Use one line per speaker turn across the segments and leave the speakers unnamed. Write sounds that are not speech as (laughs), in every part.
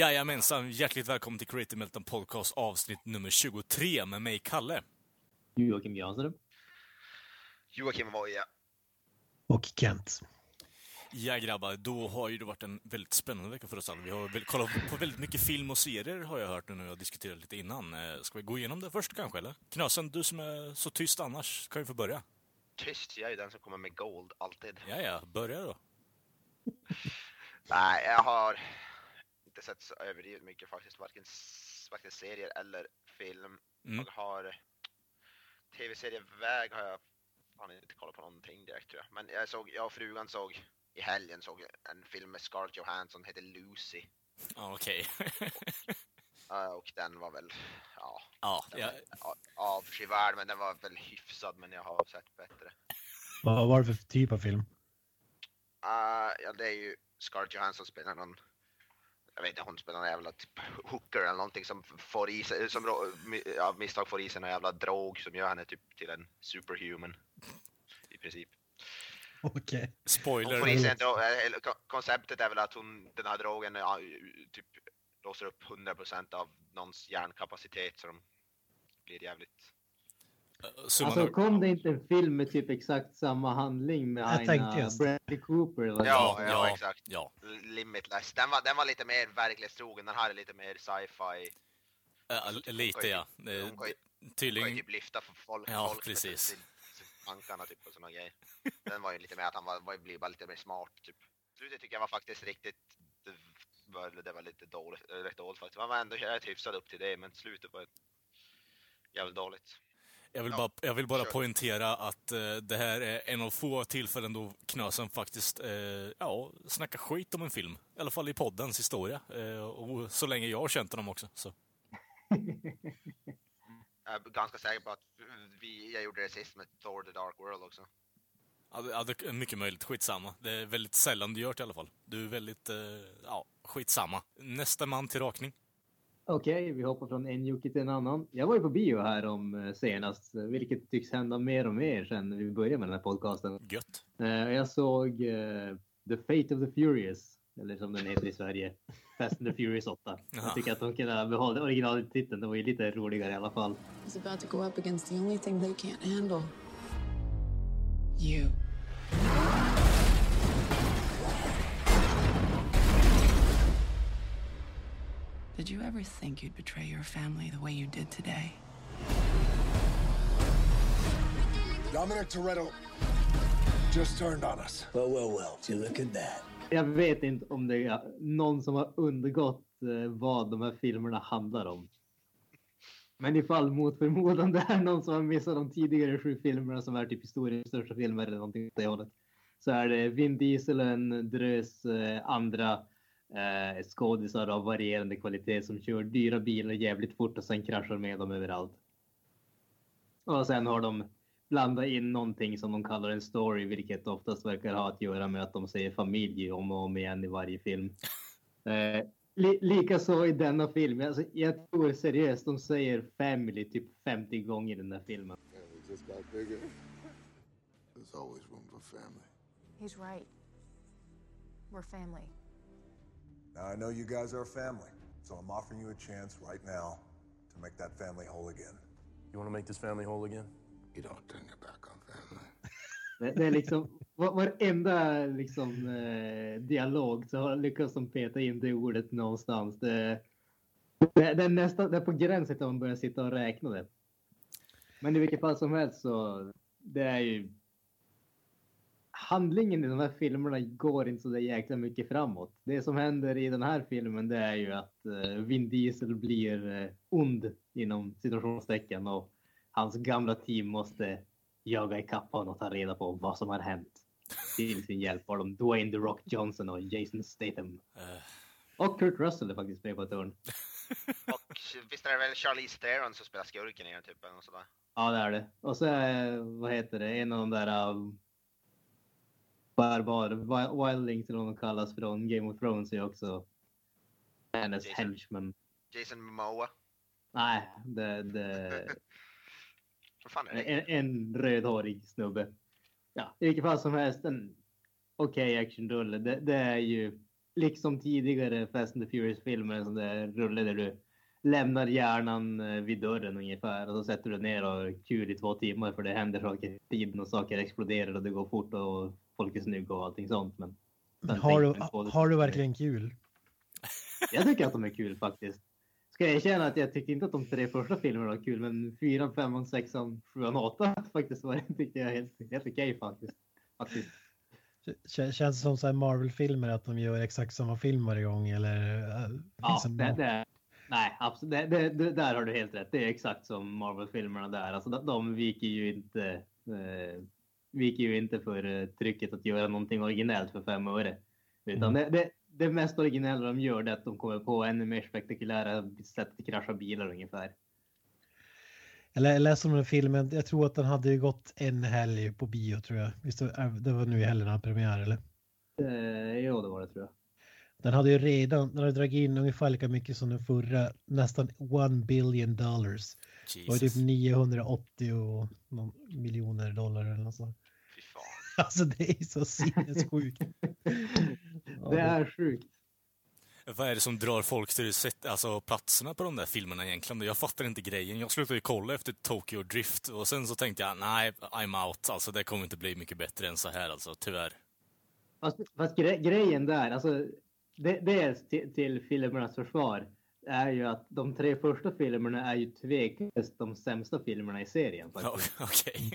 Jajamensan, hjärtligt välkommen till Creative Meltdown Podcast avsnitt nummer 23 med mig, Kalle.
Joakim Jansson.
Joakim Voja.
Och Kent.
Ja grabbar, då har ju det varit en väldigt spännande vecka för oss alla. Vi har väl kollat på väldigt mycket film och serier har jag hört nu när jag diskuterat lite innan. Eh, Ska vi gå igenom det först kanske, eller? Knasen, du som är så tyst annars, kan ju få börja.
Tyst, jag är ju den som kommer med gold, alltid.
Ja, ja, börja då.
Nej, jag har inte sett så överdrivet mycket faktiskt, varken, varken serier eller film.
Mm.
Jag har tv-serieväg har jag fan inte kollat på någonting direkt tror jag. Men jag såg, jag och frugan såg i helgen såg en film med Scarlett Johansson, heter Lucy.
Ja, okej. (laughs)
Ja, och den var väl, ja,
ja, ja,
avskyvärd men den var väl hyfsad men jag har sett bättre.
Vad var det för typ av film?
Uh, ja, det är ju Scarlett Johansson spelar någon, jag vet inte, hon spelar någon jävla typ hooker eller någonting som får i sig, som av misstag får i sig någon jävla drog som gör henne typ till en superhuman. I princip.
Okej.
Hon
spoiler.
en drog, eller ko- konceptet är väl att hon, den här drogen ja, typ låser upp 100% av någons hjärnkapacitet så de blir jävligt
Alltså kom det inte en film med typ exakt samma handling med
Jag tänkte
Aina. Bradley Cooper? Eller
Ja,
var?
ja, exakt.
Ja,
limitless. Den var, den var lite mer verklighetstrogen, den här är lite mer sci-fi.
äh, lite ja. Eh,
Hon kan ju- kan ju
Tydligen,
typ lyfta för folk,
Ja,
folk
precis.
tankarna typ och såna grejer. Den var ju lite mer att han var, var, blir bara lite mer smart typ. Slutet tycker jag var faktiskt riktigt, det var, det var lite dåligt, eh, rätt dåligt faktiskt. Man var ändå rätt hyfsad upp till det men slutet var jävligt dåligt.
Jag vill,
Ja,
bara, jag vill bara
kör.
poängtera att eh, det här är en av få tillfällen då Knösen faktiskt eh, ja, snackar skit om en film. I alla fall i poddens historia. Eh, och så länge jag har känt honom också. Så. (laughs)
Jag är ganska säker på att vi, jag gjorde det sist med Thor the Dark World också.
Ja, det- är mycket möjligt. Skitsamma. Det är väldigt sällan du gör det i alla fall. Du är väldigt, eh, ja, skitsamma. Nästa man till rakning.
Okej, vi hoppar från en Jocke till en annan. Jag var ju på bio här om eh, senast, vilket tycks hända mer och mer sedan vi började med den här podcasten.
Gött.
Eh, Jag såg eh, The Fate of the Furious, eller som den heter i Sverige, (laughs) Fast and the Furious 8.
Jaha.
Jag tycker att de kunde ha behållit originaltiteln, det var ju lite roligare i alla fall.
He's about to go up against the only thing they can't handle. You. Did you ever think you'd betray your family the way you did today?
Dominic Toretto just turned on us. Well, well, well. See, look at that.
Jag vet inte om det är någon som har undgått eh, vad de här filmerna handlar om. Men ifall mot förmodan det är någon som har missat de tidigare sju filmerna som är typ historiens största filmer eller någonting åt det hållet. Så är det Vin Diesel och en drös eh, andra eh, skådisar av varierande kvalitet som kör dyra bilar jävligt fort och sen kraschar med dem överallt. Och sen har de blandat in någonting som de kallar en story, vilket oftast verkar ha att göra med att de säger familj om och om igen i varje film. Eh, li Likaså i denna film. Alltså, jag tror seriöst de säger family typ 50 gånger i den här filmen.
Family just got bigger. There's always room for family.
He's right. We're family.
Now, I know you guys are a family, so I'm offering you a chance right now to make that family whole again.
You want to make this family whole again?
You don't turn your back on family. (laughs)
Det, det är liksom var, varenda liksom, eh, dialog så lyckas de peta in det ordet någonstans. Det, det, det, är nästan, det är på gränsen till att man börjar sitta och räkna det. Men i vilket fall som helst så det är ju handlingen i de här filmerna går inte så där jäkla mycket framåt. Det som händer i den här filmen det är ju att eh, Vin Diesel blir eh, ond inom situationstecken och hans gamla team måste jaga ikapp honom och ta reda på vad som har hänt. Till sin hjälp har de Dwayne The Rock Johnson och Jason Statham.
Eh,
Och Kurt Russell är faktiskt med på ett hörn. (laughs)
Och visst är det väl Charlize Theron som spelar skurken i den typ? Eller något sådär.
Ja, det är det. Och så är, vad heter det, en av de där um, barbar, wi- wildlings eller vad de kallas från Game of Thrones är också hennes
Jason.
henchman.
Jason Momoa.
Nej, det, det, (laughs)
det?
en, en rödhårig snubbe. Ja, i vilket fall som helst en okej actionrulle. Det, det är ju liksom tidigare Fast and the Furious-filmer, en sån där rulle där du lämnar hjärnan eh, vid dörren ungefär och så sätter du ner och kul i två timmar för det händer saker i tiden och saker exploderar och det går fort och folk är snygga och allting sånt. Men
har, du, har du verkligen kul? (laughs)
Jag tycker att de är kul faktiskt. Ska jag erkänna att jag tyckte inte att de tre första filmerna var kul, men fyran, femman, sexan, sjuan, åttan (laughs) faktiskt var det tyckte jag helt, helt okej faktiskt. faktiskt.
K- Känns det som Marvel-filmer att de gör exakt samma film varje gång eller? äh,
Ja,
finns
det,
det,
nej, absolut. Det, det, det, där har du helt rätt. Det är exakt som Marvel-filmerna där. Alltså, de, de viker ju inte, eh, viker ju inte för eh, trycket att göra någonting originellt för fem öre. Utan det, det, det mest originella de gör är att de kommer på ännu mer spektakulära sätt att krascha bilar ungefär.
Eller jag läste om den filmen, jag tror att den hade ju gått en helg på bio tror jag. Visst, det var- nu i helgen hade premiär eller?
Eh, jo, det var det tror jag.
Den hade ju redan, den hade dragit in ungefär lika mycket som den förra, nästan one billion dollars. Det var
Jesus.
typ 980 och någon miljoner dollar eller något sånt.
Fy fan. (laughs)
Alltså det är så sinnessjukt. (laughs) Ja,
Det är sjukt.
Vad är det som drar folk till set, alltså platserna på de där filmerna egentligen? Jag fattar inte grejen. Jag slutade ju kolla efter Tokyo Drift och sen så tänkte jag, nej, I'm out. Alltså det kommer inte bli mycket bättre än så här alltså, tyvärr.
Fast, fast gre grejen där, alltså det, dels till, till filmernas försvar, är ju att de tre första filmerna är ju tveklöst de sämsta filmerna i serien. Faktiskt. (laughs)
Okej.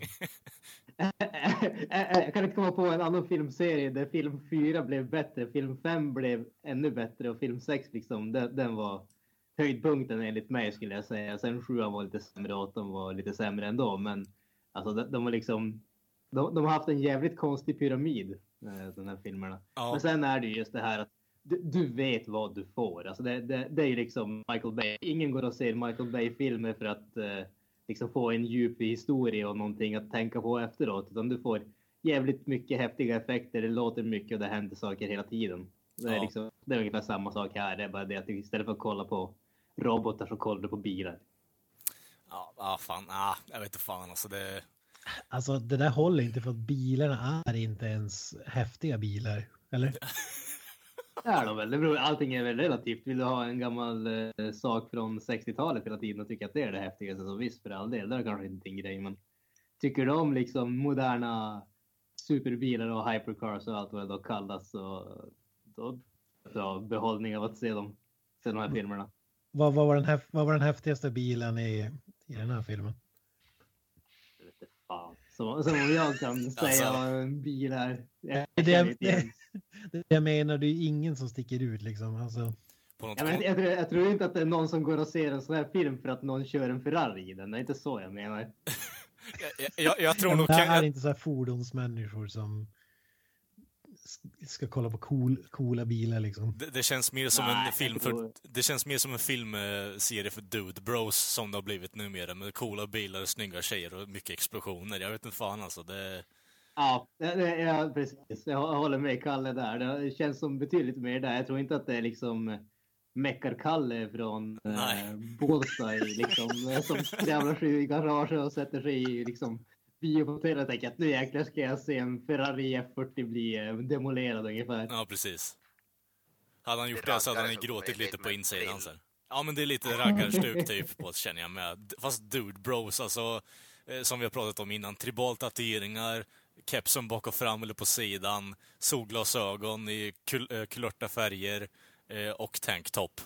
Jag (laughs) kan inte komma på en annan filmserie där film 4 blev bättre, film 5 blev ännu bättre och film 6 liksom, den, den var höjdpunkten enligt mig skulle jag säga. Sen 7 var lite sämre och 8 var lite sämre ändå, men alltså de, de har liksom de, de har haft en jävligt konstig pyramid, eh, de här filmerna.
Ja.
Men sen är det ju just det här att du, du vet vad du får. Alltså det, det, det är ju liksom Michael Bay. Ingen går och ser Michael Bay-filmer för att eh, liksom få en djup historia och någonting att tänka på efteråt. Utan du får jävligt mycket häftiga effekter. Det låter mycket och det händer saker hela tiden. Det är,
Ja.
liksom, det är ungefär samma sak här. Det är bara det att istället för att kolla på robotar så kollar du på bilar.
Ja, ah, fan, ah, jag vet inte fan alltså det...
Alltså det där håller inte för att bilarna är inte ens häftiga bilar. Eller? (laughs)
Det är de väl. Det beror, allting är väl relativt. Vill du ha en gammal eh, sak från 60-talet hela tiden och tycka att det är det häftigaste så visst för all del. Det är kanske inte din grej. Men tycker du om liksom moderna superbilar och hypercars och allt vad det då kallas så då jag behållning av att se dem. Se de här filmerna.
Vad, vad, var den häf- vad var den häftigaste bilen i, i den här filmen?
Jag vet inte fan. Som om jag kan säga
Alltså.
en bil är. Jag
Det, det, det, jag menar, det är ju ingen som sticker ut liksom. Alltså,
På något
Jag, men, jag, tror, jag tror inte att det är någon som går och ser en sån här film för att någon kör en Ferrari i den. Det är inte så jag menar. (laughs)
jag, jag, jag tror nog...
det här är inte så här fordonsmänniskor som ska kolla på cool, coola bilar liksom.
det, det känns mer som
Nej,
en film för...
tror-
Det känns mer som en filmserie för dude bros som det har blivit numera med coola bilar, snygga tjejer och mycket explosioner. Jag vet inte fan alltså. Det...
Ja, det, ja precis. Jag håller med Kalle där. Det känns som betydligt mer där. Jag tror inte att det är liksom Meckar-Kalle från eh, i, liksom, som skrämlar sig i garaget och sätter sig i liksom, biohotellet och tänker att nu jäklar ska jag se en Ferrari F40 bli eh, demolerad ungefär.
Ja, precis. Hade han gjort
Det
det så hade han gråtit lite på insidan sen. Ja, men det är lite (laughs) raggarstuk typ på känner jag med. Fast dude bros, alltså eh, som vi har pratat om innan. Tribal tatueringar, kepsen bak och fram eller på sidan, solglasögon i kul eh, kulörta färger och tanktop.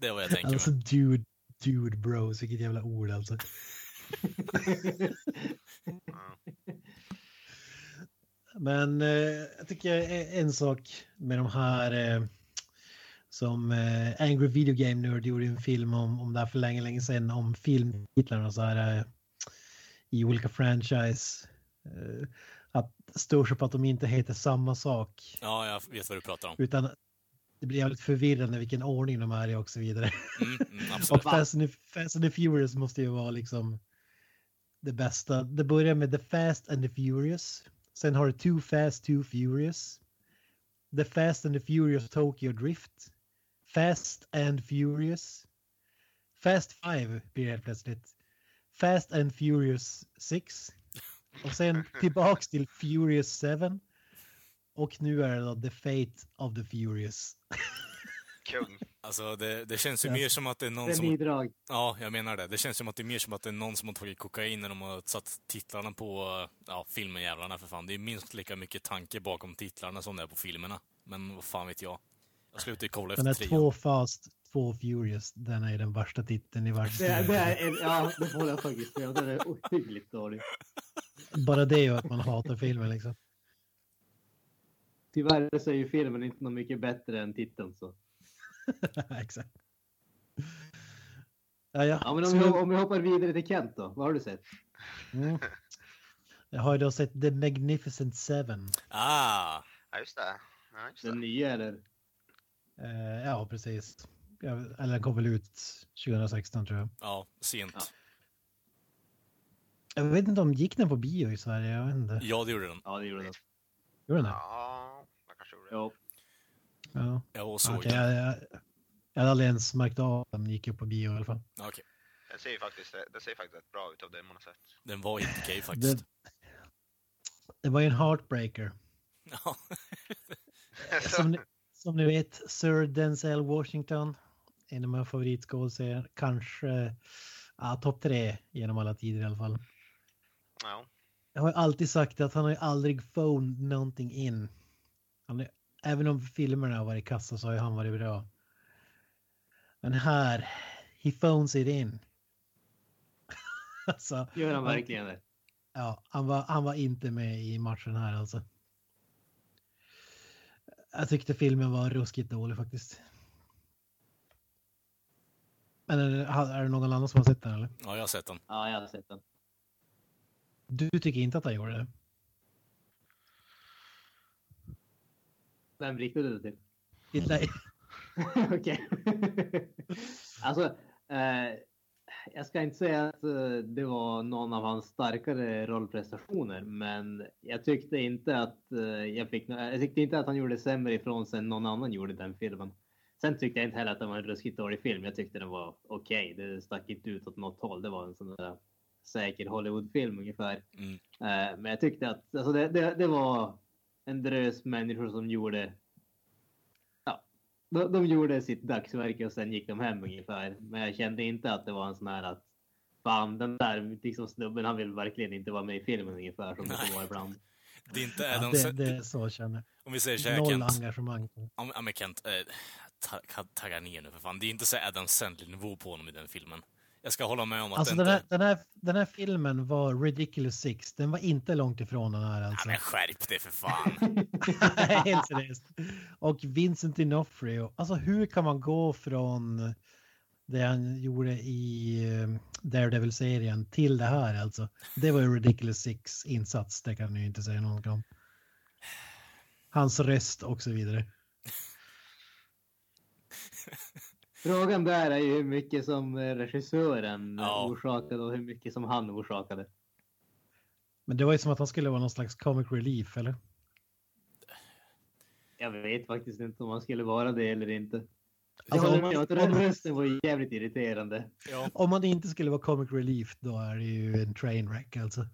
Det är vad jag tänker
Alltså dude, dude bros, vilket jävla ord alltså. (laughs) Men eh, jag tycker en sak med de här eh, som eh, Angry Video Game Nerd gjorde en film om, om det här för länge, länge sedan om filmtitlarna så här eh, i olika franchise. Eh, att stör sig på att de inte heter samma sak
Ja, jag vet vad du pratar om.
utan det blir jävligt förvirrande vilken ordning de är i och så vidare.
Mm, mm, (laughs)
Och. Fast and, Fast and the Furious måste ju vara liksom det bästa. Det börjar med The Fast and the Furious. Sen har du Too Fast, Too Furious. The Fast and the Furious Tokyo Drift. Fast and Furious. Fast 5 blir det helt plötsligt. Fast and Furious 6. Och sen (laughs) tillbaks till Furious 7. Och nu är det då The Fate of the Furious.
Kung.
Alltså det, det känns ju
Yes.
mer som att det är någon
Det är
som...
bidrag.
Ja, jag menar det. Det känns som att det är mer som att det är någon som har tagit kokain när de har satt titlarna på ja, filmen jävlarna för fan. Det är minst lika mycket tanke bakom titlarna som det är på filmerna. Men vad fan vet jag. Jag slutar ju kolla
Den
efter
är
trean.
två fast, två furious. Den är den värsta titeln i
Det,
världshistorien.
det är en, ja, det får jag faktiskt säga. Den är ohyggligt dålig.
Bara det gör att man hatar filmen liksom.
Tyvärr så är ju filmen inte något mycket bättre än titeln. Så. (laughs)
Exakt. Ja, ja.
Ja, men om, vi, om vi hoppar vidare till Kent då. Vad har du sett?
mm. Jag har ju då sett The Magnificent Seven.
Ah!
Ja, just det. Ja, just det.
Den nya eller?
Eh, ja, precis. Jag, eller den kom väl ut 2016 tror jag.
Ja, sent.
Ja.
Jag vet inte om gick den på bio i Sverige? Jag vet inte.
Ja, det gjorde den.
Ja, det gjorde den.
Gjorde den det?
Ja, jag kanske gjorde det.
Ja.
Ja.
Jag såg den.
jag, jag, jag hade aldrig ens märkt av att den gick upp på bio i alla fall.
Okej.
Den ser ju faktiskt, den ser faktiskt rätt bra ut av det man har sett.
Den var inte okej (laughs) faktiskt.
Det, det var ju en heartbreaker.
Ja. (laughs)
Som ni, som ni vet, Sir Denzel Washington, en av mina favoritskådespelare, kanske ja, topp tre genom alla tider i alla fall.
ja.
Jag har ju alltid sagt att han har ju aldrig phoned någonting in. Han är, även om filmerna har varit kassa så har ju han varit bra. Men här, he phones it in. (laughs) alltså,
Gör han verkligen det?
Ja, han var, han var inte med i matchen här alltså. Jag tyckte filmen var ruskigt dålig faktiskt. Men är det, är det någon annan som har sett den eller?
ja, jag har sett den.
Ja, jag har sett den.
Du tycker inte att han gjorde det?
Vem riktade du till?
Till dig? (laughs)
Okej. (laughs) alltså, eh, jag ska inte säga att eh, det var någon av hans starkare rollprestationer, men jag tyckte inte att eh, jag fick. nå- Jag tyckte inte att han gjorde sämre ifrån sig än någon annan gjorde i den filmen. Sen tyckte jag inte heller att det var en ruskigt dålig film. Jag tyckte den var okej. Det stack inte ut åt något håll. Det var en sån där säker Hollywoodfilm ungefär.
Mm.
Eh, men jag tyckte att alltså det, det, det var en drös människor som gjorde ja, de, de gjorde sitt dagsverke och sen gick de hem ungefär. Men jag kände inte att det var en sån här att fan den där liksom snubben han vill verkligen inte vara med i filmen ungefär som det vara ibland.
Det är inte
Ja,
Adam
det,
Sand-
det är så jag känner.
Om vi säger så här,
Noll
Kent.
engagemang.
Ja, ja, men Kent, eh, ta, ta- tagga ner nu för fan. Det är inte så Adam Sandler-nivå på honom i den filmen. Jag ska hålla med om att
Alltså den
inte...
här, den, här, den här filmen var Ridiculous Six. Den var inte långt ifrån den här
Ja,
alltså.
men skärp dig för fan. (laughs)
Helt seriöst. Och Vincent D'Onofrio. Alltså hur kan man gå från det han gjorde i eh, Daredevil-serien till det här alltså. Det var ju Ridiculous Six insats, det kan ni ju inte säga något om. Hans röst och så vidare. (laughs)
Frågan där är ju hur mycket som eh, regissören
Ja.
orsakade och hur mycket som han orsakade.
Men det var ju som att han skulle vara någon slags comic relief, eller?
Jag vet faktiskt inte om han skulle vara det eller inte.
Alltså, om man-
den rösten var jävligt irriterande.
Ja.
Om man inte skulle vara comic relief, då är det ju en train wreck alltså.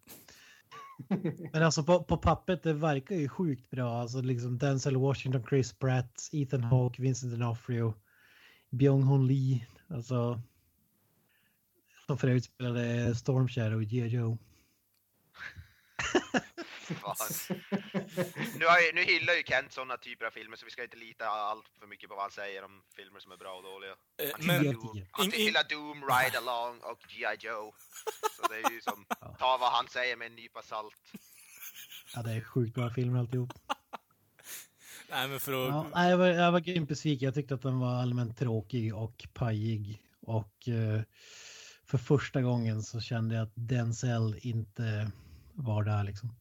(laughs) Men alltså på, på pappret, det verkar ju sjukt bra. Alltså liksom Denzel Washington, Chris Pratt, Ethan Hawke, Vincent D'Onofrio, Byung-Hun Lee. Alltså. Som för övrigt spelade Storm Shadow i G.I.
Nu, har ju, nu hyllar ju Kent sådana typer av filmer så vi ska inte lita allt för mycket på vad han säger om filmer som är bra och dåliga.
Eh,
Han
Men,
tio.
Doom- han Doom, Ride Along och G.I. Joe. Så det är ju som, ta vad han säger med en nypa salt.
Ja, det är sjukt bra filmer alltihop.
Nej, men för att...
Ja, nej, jag, var, jag var grymt besviken. Jag tyckte att den var allmänt tråkig och pajig. Och eh, för första gången så kände jag att Denzel inte var där liksom.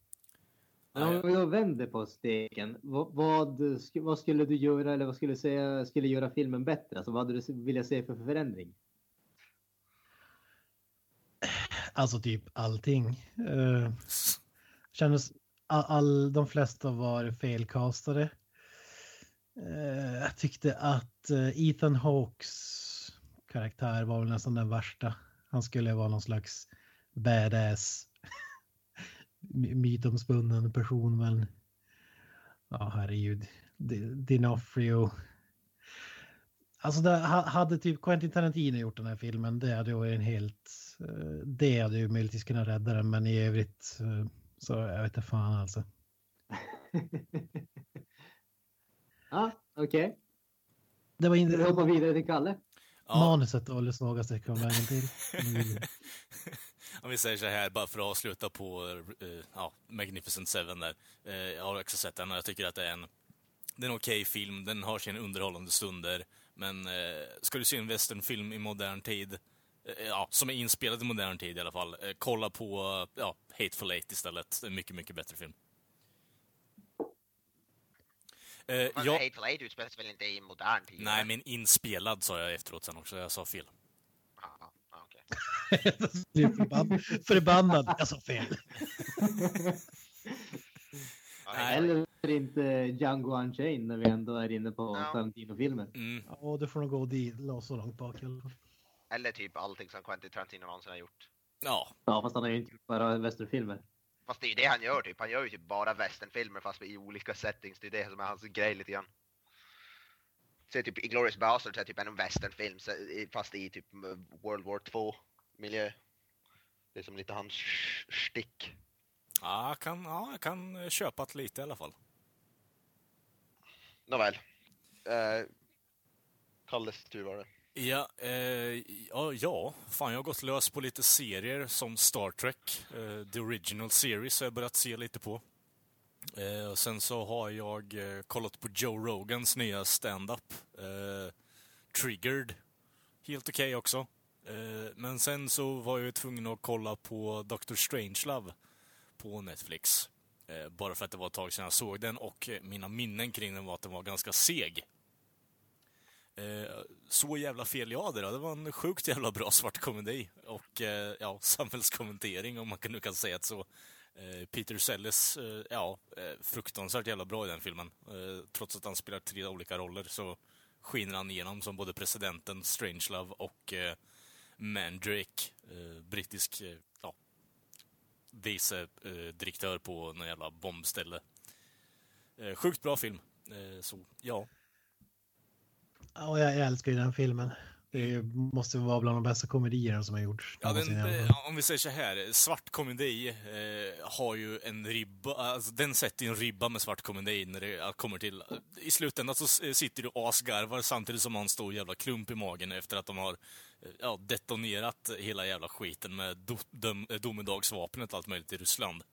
Vi då vänder på steken, vad, vad, vad skulle du göra eller vad skulle du säga skulle göra filmen bättre? Alltså vad hade du vilja se för förändring?
Alltså typ allting. Uh, kändes all, all, de flesta var felkastade. Eh, jag tyckte att eh, Ethan Hawks karaktär var väl nästan den värsta. Han skulle vara någon slags badass (laughs) mytomspunnen person men ja herregud. Dinofrio. Alltså det, hade typ Quentin Tarantino gjort den här filmen det hade varit en helt eh, det hade ju möjligtvis kunnat rädda den men i övrigt så jag vet inte fan alltså. (laughs)
ja okej. Okay.
Det var inte...
Vi hoppar vidare till Kalle.
Ja. Manuset var det svagaste jag kom vägen till. (laughs)
Om vi säger så här, bara för att avsluta på uh, ja, Magnificent Seven där. Uh, jag har också sett den och jag tycker att det är en, det är en okej okay film. Den har sina underhållande stunder. Men uh, ska du se en westernfilm i modern tid, ja, som är inspelad i modern tid i alla fall, kolla på ja, Hateful Eight istället. Det är en mycket, mycket bättre film.
Uh, men jag... Hateful Eight utspelas väl inte i modern tid?
Nej, men inspelad sa jag efteråt sen också. Jag sa fel. (laughs)
Förbannad, förbannad, jag sa fel. (laughs)
Eller inte Django Unchained när vi ändå är inne på. Tarantino-filmer.
Mm. Ja, det får nog gå dit, så långt bak.
Eller typ allting som Quentin Tarantino någonsin har gjort.
Ja.
Ja, fast han har ju inte gjort bara westernfilmer.
Fast det är ju det han gör typ. Han gör ju typ bara westernfilmer fast i olika settings. Det är det som är hans grej lite grann. Så typ i Glorious Bastards är typ en westernfilm fast i typ World War 2 miljö. Det är som lite hans stick.
Ja, jag kan, ja, jag kan köpa det lite i alla fall.
Nåväl. Eh, Kalles tur var det.
Ja, eh, ja, ja, fan jag har gått lös på lite serier som Star Trek, eh, The Original Series har jag börjat se lite på. Eh, och sen så har jag eh, kollat på Joe Rogans nya stand-up, eh, Triggered. Helt okej okay också. Eh, men sen så var jag tvungen att kolla på Dr. Strangelove på Netflix. Eh, bara för att det var ett tag sedan jag såg den och eh, mina minnen kring den var att den var ganska seg. Eh, så jävla fel jag hade det. Det var en sjukt jävla bra svart komedi. Och eh, ja, (laughs) samhällskommentering om man nu kan säga det så. Eh, Peter Sellers, eh, ja, fruktansvärt jävla bra i den filmen. Trots att han spelar tre olika roller så skiner han igenom som både presidenten, Strangelove och Mandrake, eh, brittisk eh, ja, vice eh, direktör på någon jävla bombställe. Eh, sjukt bra film. Eh, så ja.
Ja, jag älskar ju den filmen. Det måste vara bland de bästa komedierna som har gjorts.
Ja, den, eh, om vi säger så här, svart komedi eh, har ju en ribba, alltså den sätter en ribba med svart komedi när det kommer till, i slutändan så sitter du asgarvar samtidigt som man står jävla klump i magen efter att de har eh, ja, detonerat hela jävla skiten med do, dom, domedagsvapnet och allt möjligt i Ryssland.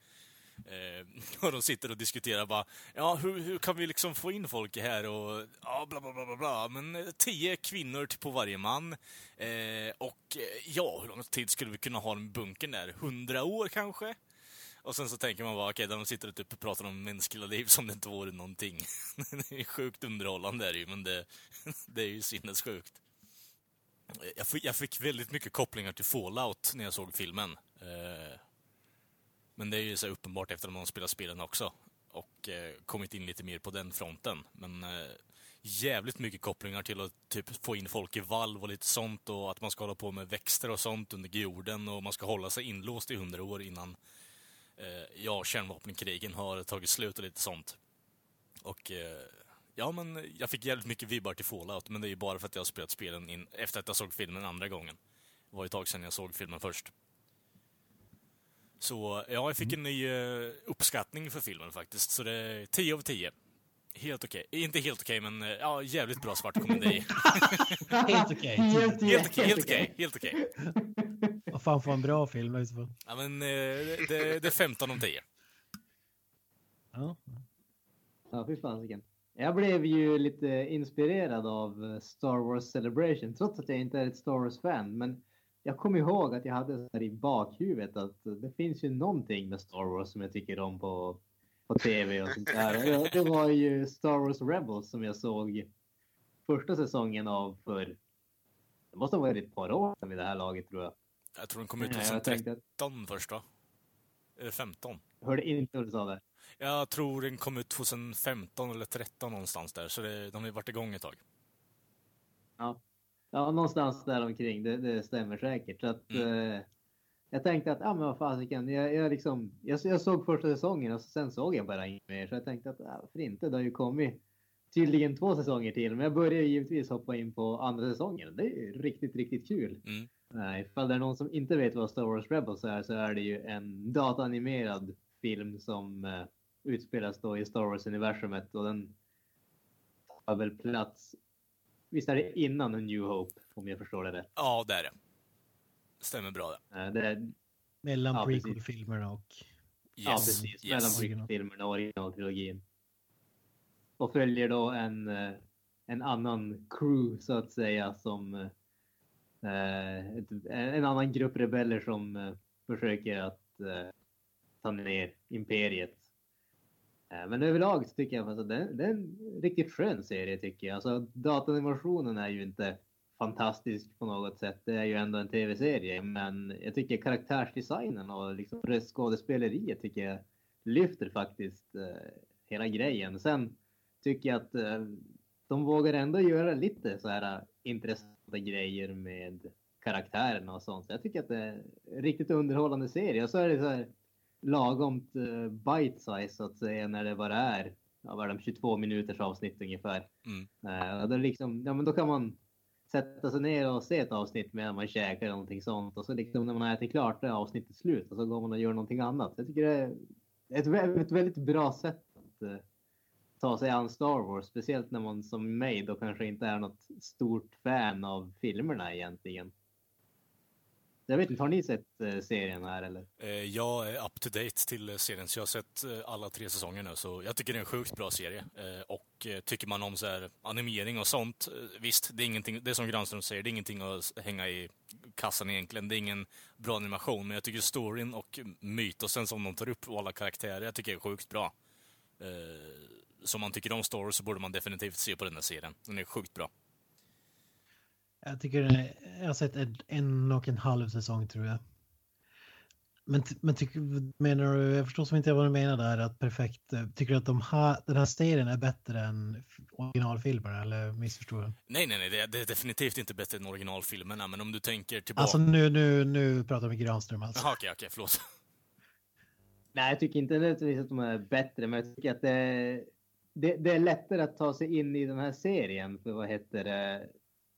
Eh, (laughs) och de sitter och diskuterar bara, ja hur, hur kan vi liksom få in folk här och ja bla bla bla bla bla. Men eh, tio kvinnor på varje man. Eh, och eh, ja, hur lång tid skulle vi kunna ha den bunkern där? Hundra år kanske? Och sen så tänker man bara, okej, okay, de sitter och typ pratar om mänskliga liv som det inte vore någonting. (laughs) det är sjukt underhållande är det ju, men det, (laughs) det är ju sinnessjukt. Eh, jag fick, jag fick väldigt mycket kopplingar till Fallout när jag såg filmen. Eh, men det är ju så uppenbart efter att man spelat spelen också. Och eh, kommit in lite mer på den fronten. Men eh, jävligt mycket kopplingar till att typ få in folk i valv och lite sånt och att man ska hålla på med växter och sånt under jorden och man ska hålla sig inlåst i hundra år innan eh, ja, kärnvapenkrigen har tagit slut och lite sånt. Och eh, ja, men jag fick jävligt mycket vibbar till Fallout, men det är ju bara för att jag har spelat spelen in, efter att jag såg filmen andra gången. Det var ju ett tag sedan jag såg filmen först. Så ja, jag fick en ny uh, uppskattning för filmen faktiskt. Så det är 10 av 10. Helt okej. Okay. Inte helt okej, okay, men uh, ja, jävligt bra svart komedi. (laughs)
helt okej.
Helt okej, helt okej. Helt okej.
Vad fan får en bra film i så fall?
Ja, men uh, det, det, är 15 av 10.
Ja.
Ja, fy fasiken. Jag blev ju lite inspirerad av Star Wars Celebration, trots att jag inte är ett Star Wars-fan. Men jag kommer ihåg att jag hade så här i bakhuvudet att det finns ju någonting med Star Wars som jag tycker om på, på tv och sånt där. Det, var ju Star Wars Rebels som jag såg första säsongen av för, det måste ha varit ett par år sedan vid det här laget tror jag.
Jag tror den kom ut
Ja, jag tänkte
2013 först va? Eller 15.
Hörde inte vad du sa där.
Jag tror den kom ut 2015 eller 13 någonstans där, så det, de har ju varit igång ett tag.
Ja, ja någonstans där omkring. Det, det stämmer säkert. Så att, eh, jag tänkte att, ja men vad fasiken, jag, jag, liksom, jag, jag såg första säsongen och sen såg jag bara inget mer. Så jag tänkte att, ja, varför inte? Det har ju kommit tydligen två säsonger till. Men jag började givetvis hoppa in på andra säsongen. Det är ju riktigt, riktigt kul.
Mm.
Nej, ifall det är någon som inte vet vad Star Wars Rebels är så är det ju en dataanimerad film som eh, utspelas då i Star Wars-universumet och den har väl plats, visst är det innan A New Hope om jag förstår det rätt?
Ja, det är det. Stämmer bra det.
Eh, det är,
Mellan
Ja,
prequel-filmerna och...
Ja,
Yes.
precis.
yes.
Mellan filmerna och originaltrilogin. Och följer då en, eh, en annan crew så att säga som eh, en annan grupp rebeller som försöker att ta ner imperiet. Eh, men överlag så tycker jag att det, är en riktigt skön serie tycker jag. Alltså datanimationen är ju inte fantastisk på något sätt. Det är ju ändå en tv-serie, men jag tycker karaktärsdesignen och liksom skådespeleriet tycker jag lyfter faktiskt eh, hela grejen. Sen tycker jag att eh, de vågar ändå göra lite så här eh, intressanta grejer med karaktärerna och sånt. Så jag tycker att det är en riktigt underhållande serie. Och så är det så här lagomt eh, bite size så att säga när det bara är, ja, vad är de, 22 minuters avsnitt ungefär.
Mm.
Och då, liksom, ja, men då kan man sätta sig ner och se ett avsnitt medan man käkar eller någonting sånt. Och så liksom när man har ätit klart det avsnittet slut och så går man och gör någonting annat. Jag tycker det är ett, ett väldigt bra sätt att eh, ta sig an Star Wars. Speciellt när man som mig då kanske inte är något stort fan av filmerna egentligen. Jag vet inte, har ni sett eh, serien här eller?
Eh, jag är up to date till eh, serien, så jag har sett alla tre säsonger nu. Så jag tycker det är en sjukt bra serie. Och tycker man om så här animering och sånt, visst, det är ingenting, det är som Granström säger, det är ingenting att hänga i kassan egentligen. Det är ingen bra animation, men jag tycker storyn och mytosen som de tar upp och alla karaktärer, jag tycker är sjukt bra. Så om man tycker om stories så borde man definitivt se på den här serien. Den är sjukt bra.
Jag tycker jag har sett en, en och en halv säsong tror jag. Men, men tycker, menar du, jag förstår som inte vad du menar där, att perfekt, eh, tycker du att de här, den här serien är bättre än originalfilmerna eller missförstår jag?
Nej, nej, nej, det är, det är definitivt inte bättre än originalfilmerna, men om du tänker tillbaka...
Alltså nu, nu, nu pratar vi Granström alltså.
Jaha, okej, okej, förlåt. (laughs)
Nej, jag tycker inte nödvändigtvis att de är bättre, men jag tycker att det, det, det är lättare att ta sig in i den här serien. För vad heter det?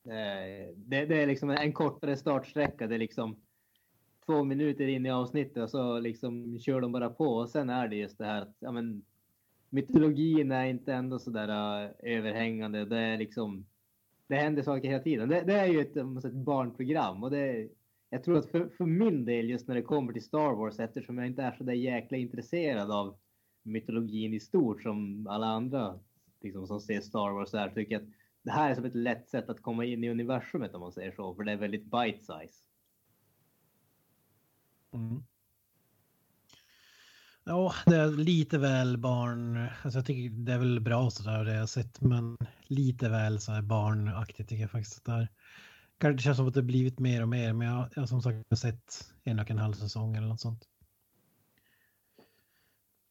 Eh, det, det är liksom en kortare startsträcka. Det är liksom två minuter in i avsnittet och så liksom kör de bara på. Och sen är det just det här att ja, men, mytologin är inte ändå så där uh, överhängande. Det är liksom det händer saker hela tiden. Det, det är ju ett, ett barnprogram och det, jag tror att för, för min del just när det kommer till Star Wars eftersom jag inte är så där jäkla intresserad av mytologin i stort som alla andra liksom, som ser Star Wars är tycker jag att det här är som ett lätt sätt att komma in i universumet om man säger så för det är väldigt bite size.
Mm. Ja, det är lite väl barn, alltså jag tycker det är väl bra sådär det jag sett, men lite väl så här barnaktigt tycker jag faktiskt att det är. Kanske det känns som att det blivit mer och mer, men jag jag har som sagt sett en och en halv säsong eller något sånt.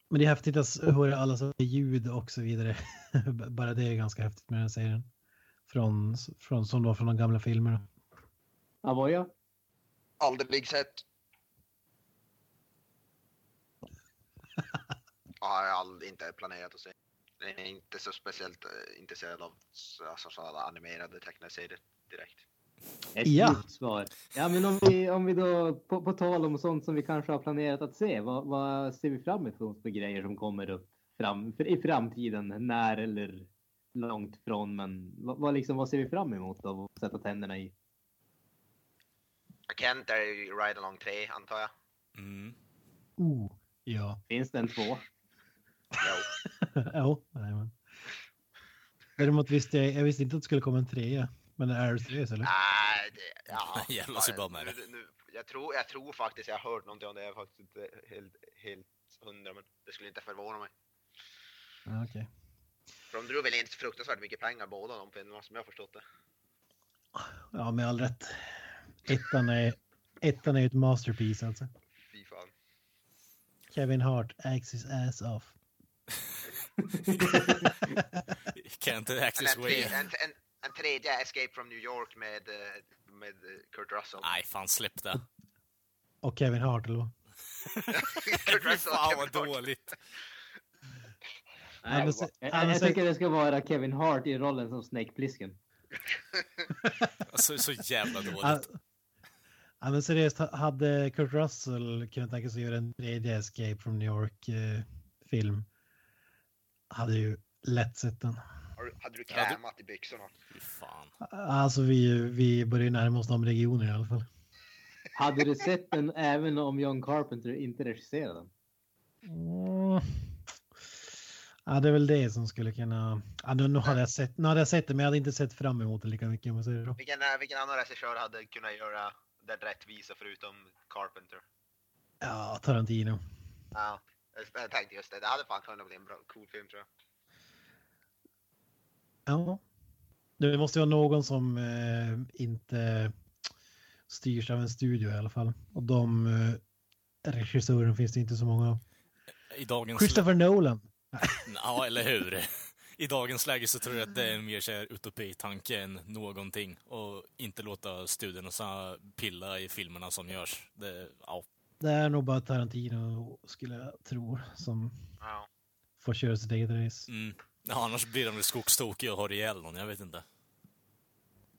Men det är häftigt att höra alla ljud och så vidare. (laughs) Bara det är ganska häftigt med den serien. Från, från, som då från de gamla filmerna.
Avoya?
Aldrig sett. (laughs) Ja, jag har aldrig, inte planerat att se. Jag är inte så speciellt eh, intresserad av så- alltså, sådana animerade tecknade serier direkt.
Ett
Ja.
svar. Ja, men om vi, om vi då, på, på tal om sånt som vi kanske har planerat att se, vad, vad ser vi fram emot för grejer som kommer upp fram, för, i framtiden? När eller långt från, men vad, vad, liksom, vad ser vi fram emot då? att sätta tänderna i?
Kent är ju Ride Along 3 antar jag.
Mm.
Oh, ja.
Finns det en två?
Jo. (laughs)
ja, nej, men. Däremot visste jag, jag visste inte att det skulle komma en trea. Men är det seriöst eller?
Nej, det, ja.
Jävlar så bra med det.
Nu- nu- Jag tror, jag tror faktiskt jag har hört någonting om det. Jag är faktiskt inte helt, helt hundra, men det skulle inte förvåna mig.
Ja, okej.
För de drog väl inte fruktansvärt mycket pengar båda de filmerna som jag har förstått det.
Ja, med all rätt. Ettan är, ettan är ett masterpiece alltså.
Fy fan.
Kevin Hart acts his ass off. (laughs)
Can't access
en,
way.
en, en, en tredje Escape from New York med, eh, med eh, Kurt Russell.
Nej, fan släpp det.
Och Kevin Hart eller vad? (laughs) (laughs)
Kurt Russell
fan
Kevin
vad
Hart.
dåligt.
Nej,
men se-
jag,
ja, men
jag tycker det ska vara Kevin Hart i rollen som Snake Plissken. (laughs)
Alltså, så jävla
Ja,
dåligt.
ja, men seriöst, ha- hade Kurt Russell kunnat tänka sig att göra en tredje Escape from New York-film hade ju lätt sett den.
Har du- Hade du
Ja,
krämat i byxorna?
Fan.
Alltså vi, vi börjar närma oss de regionerna i alla fall.
Hade du sett den även om John Carpenter inte regisserade den?
Mm. Ja, det är väl det som skulle kunna... Ja, nu, nu, hade jag sett, nu hade jag sett det, men jag hade inte sett fram emot det lika mycket om jag säger så.
Vilken, eh, vilken annan regissör hade kunnat göra den rättvisa förutom Carpenter?
Ja, Tarantino.
Ja, jag- tänkte just det. Det hade fan kunnat bli en bra, cool film tror jag.
Ja. Det måste vara någon som eh, inte styrs av en studio i alla fall. Och de eh, regissörer finns det inte så många av.
I dagens...
Christopher Nolan.
Ja, eller hur? I dagens läge så tror jag att det är en mer så här utopi-tanke än någonting. Och inte låta studierna så pilla i filmerna som görs. Det, ja.
Det är nog bara Tarantino skulle jag tro som
Ja.
får köra sitt eget race.
Mm. Ja, annars blir de väl skogstokiga och har ihjäl någon, jag vet inte.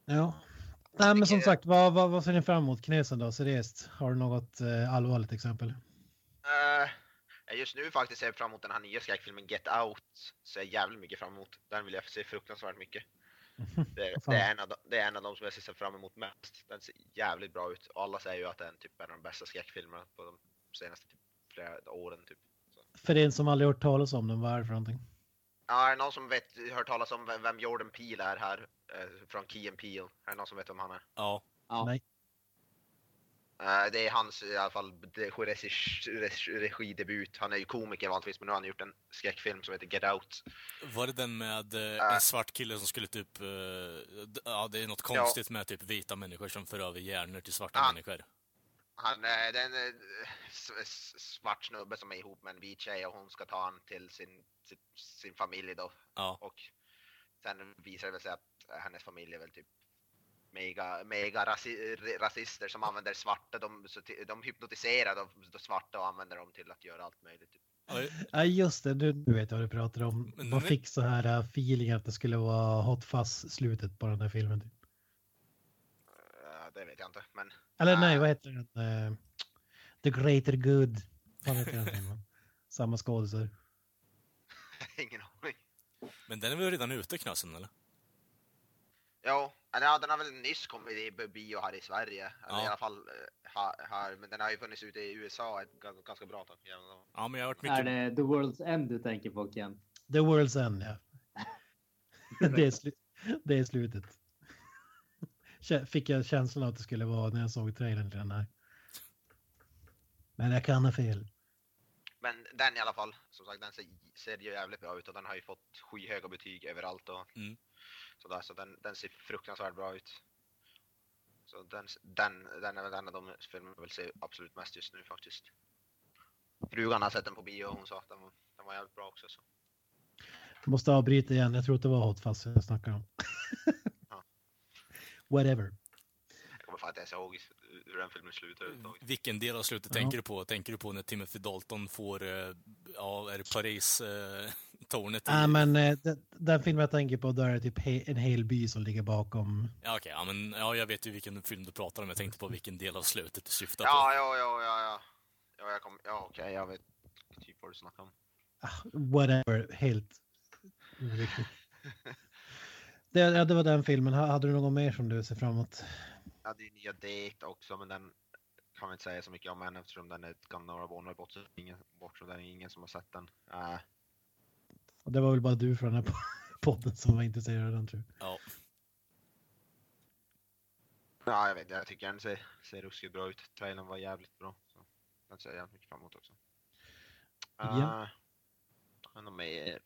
Ja. Nej men som sagt, vad, vad, vad ser ni fram emot? Knesen då, seriöst? Har du något eh, allvarligt exempel?
Eh, just nu faktiskt ser jag fram emot den här nya skräckfilmen Get Out. Ser jag jävligt mycket fram emot. Den vill jag se fruktansvärt mycket. (laughs) Det, det, är en av de, det är en av de som jag ser fram emot mest. Den ser jävligt bra ut. Och alla säger ju att det är en, typ, av de bästa skräckfilmerna på de senaste typ, flera åren. Typ.
För en som aldrig hört talas om den, vad är det för någonting?
Ja, är det någon som vet, hört talas om vem, vem Jordan Peele är här? Eh, från Key and Peele. Är det någon som vet vem han är?
Ja.
Ja.
Nej.
Eh, det är hans i alla fall de- regi, regi, regidebut. Han är ju komiker vanligtvis men nu har han gjort en skräckfilm som heter Get Out.
Var det den med eh, en svart kille som skulle typ... Eh, ja, det är något konstigt med typ vita människor som för över hjärnor till svarta
Ja.
människor.
Han, eh, det är en eh, svart snubbe som är ihop med en vit tjej och hon ska ta han till sin, sin, sin familj då.
Ja.
Och sen visar det sig att hennes familj är väl typ mega, mega rasi, rasister som använder svarta. De, de hypnotiserar de, de svarta och använder dem till att göra allt möjligt. Typ.
Ja,
just det, du, du vet vad du pratar om. Man
nu-
fick så här uh, feeling att det skulle vara hot fuzz slutet på den här filmen. Typ.
Det vet jag inte. Men
Eller nej,
Ah.
vad heter den? Eh, The Greater Good. Vad heter den filmen? (laughs) Samma skådisar.
ingen aning.
Men den är väl redan ute, Knasen, eller?
Ja, ja, den har väl nyss kommit i b- bio här i Sverige. Eller
Ja.
i alla fall eh, här. Men den har ju funnits ute i USA ett ganska bra tag. Ja,
men jag har hört
Är
mycket...
det The World's End du tänker på Ken?
The World's End, ja. (laughs) det, är slu- det är slutet. Fick jag känslan att det skulle vara när jag såg trailern till den här. Men jag kan ha fel.
Men den i alla fall, som sagt, den ser, ser ju jävligt bra ut och den har ju fått skyhöga betyg överallt och
Mm.
sådär, så den, den ser fruktansvärt bra ut. Så den, den, den är väl en av de filmer jag vill se absolut mest just nu faktiskt. Frugan har sett den på bio och hon sa att den var, den var jävligt bra också. Så.
Måste avbryta igen. Jag tror att det var Hot Fuzz jag snackade om.
Ja. (laughs)
Whatever.
Jag kommer fan inte ens ihåg hur den filmen slutar överhuvudtaget.
Vilken del av slutet
Ja.
tänker du på? Tänker du på när Timothy Dalton får, eh, ja, är det Paris, eh, (laughs) tornet i...
Nej, men eh, den, den filmen jag tänker på, då är det typ en hel by som ligger bakom.
Ja, okej, ja, men ja, jag vet ju vilken film du pratar om. Jag tänkte på vilken del av slutet du syftar
Ja,
på.
ja, ja, ja, ja. Ja, jag kom, ja okej, jag vet typ vad du snackar om.
Ah, whatever, helt. (laughs) Det, ja, det var den filmen. Ha- Hade du någon mer som du ser fram emot?
Hade ju nya Date också, men den kan vi inte säga så mycket om än eftersom den är ett några månader bort, så ingen, bort, så det är ingen som har sett den. Uh,
Och det var väl bara du från den här (laughs) podden som var intresserad av den tror jag.
Ja.
ja, jag vet jag tycker den ser, ser ruskigt bra ut. Trailern var jävligt bra. Så den ser jag jävligt mycket fram emot också. Uh,
Ja.
Jag något mer?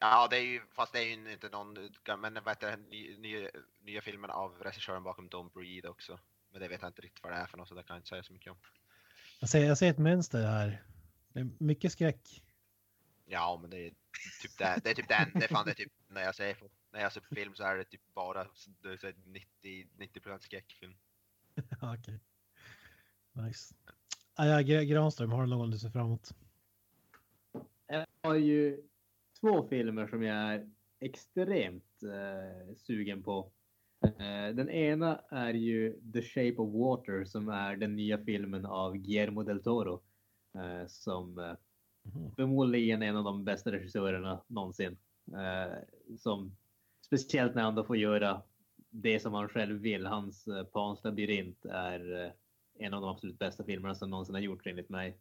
Ja, det är ju, fast det är ju inte någon, men vad heter det, ny, nya, nya filmen av regissören bakom Don't Breathe också. Men det vet jag inte riktigt vad det är för något, så det kan jag inte säga så mycket om.
Jag ser, jag ser ett mönster här. Det är mycket skräck.
Ja, men det är typ det, det är typ den, det är fan det är typ när jag ser på, när jag ser på film så är det typ bara det är så här 90, 90 skräckfilm. (laughs)
Okej. Nice. Ah, ja, Gra- Granström, har du någon du ser fram emot?
Jag har ju två filmer som jag är extremt eh, sugen på. Eh, den ena är ju The Shape of Water som är den nya filmen av Guillermo del Toro. Eh, som eh, förmodligen är en av de bästa regissörerna någonsin. Som, speciellt när han då får göra det som han själv vill. Hans eh, Pans labyrint är en av de absolut bästa filmerna som någonsin har gjorts enligt mig.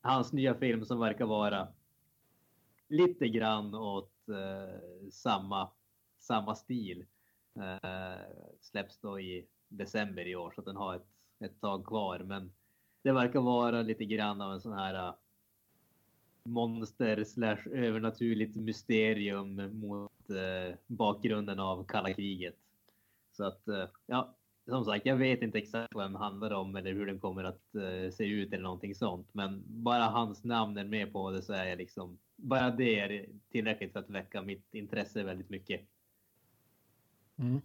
Hans nya film som verkar vara lite grann åt eh, samma, samma stil eh, släpps då i december i år så att den har ett, ett tag kvar. Men det verkar vara lite grann av en sån här eh, monster slash övernaturligt mysterium mot eh, bakgrunden av kalla kriget. Så att eh, ja, som sagt, jag vet inte exakt vad den handlar om eller hur den kommer att eh, se ut eller någonting sånt. Men bara hans namn är med på det så är jag liksom, bara det är tillräckligt för att väcka mitt intresse väldigt mycket.
Mm.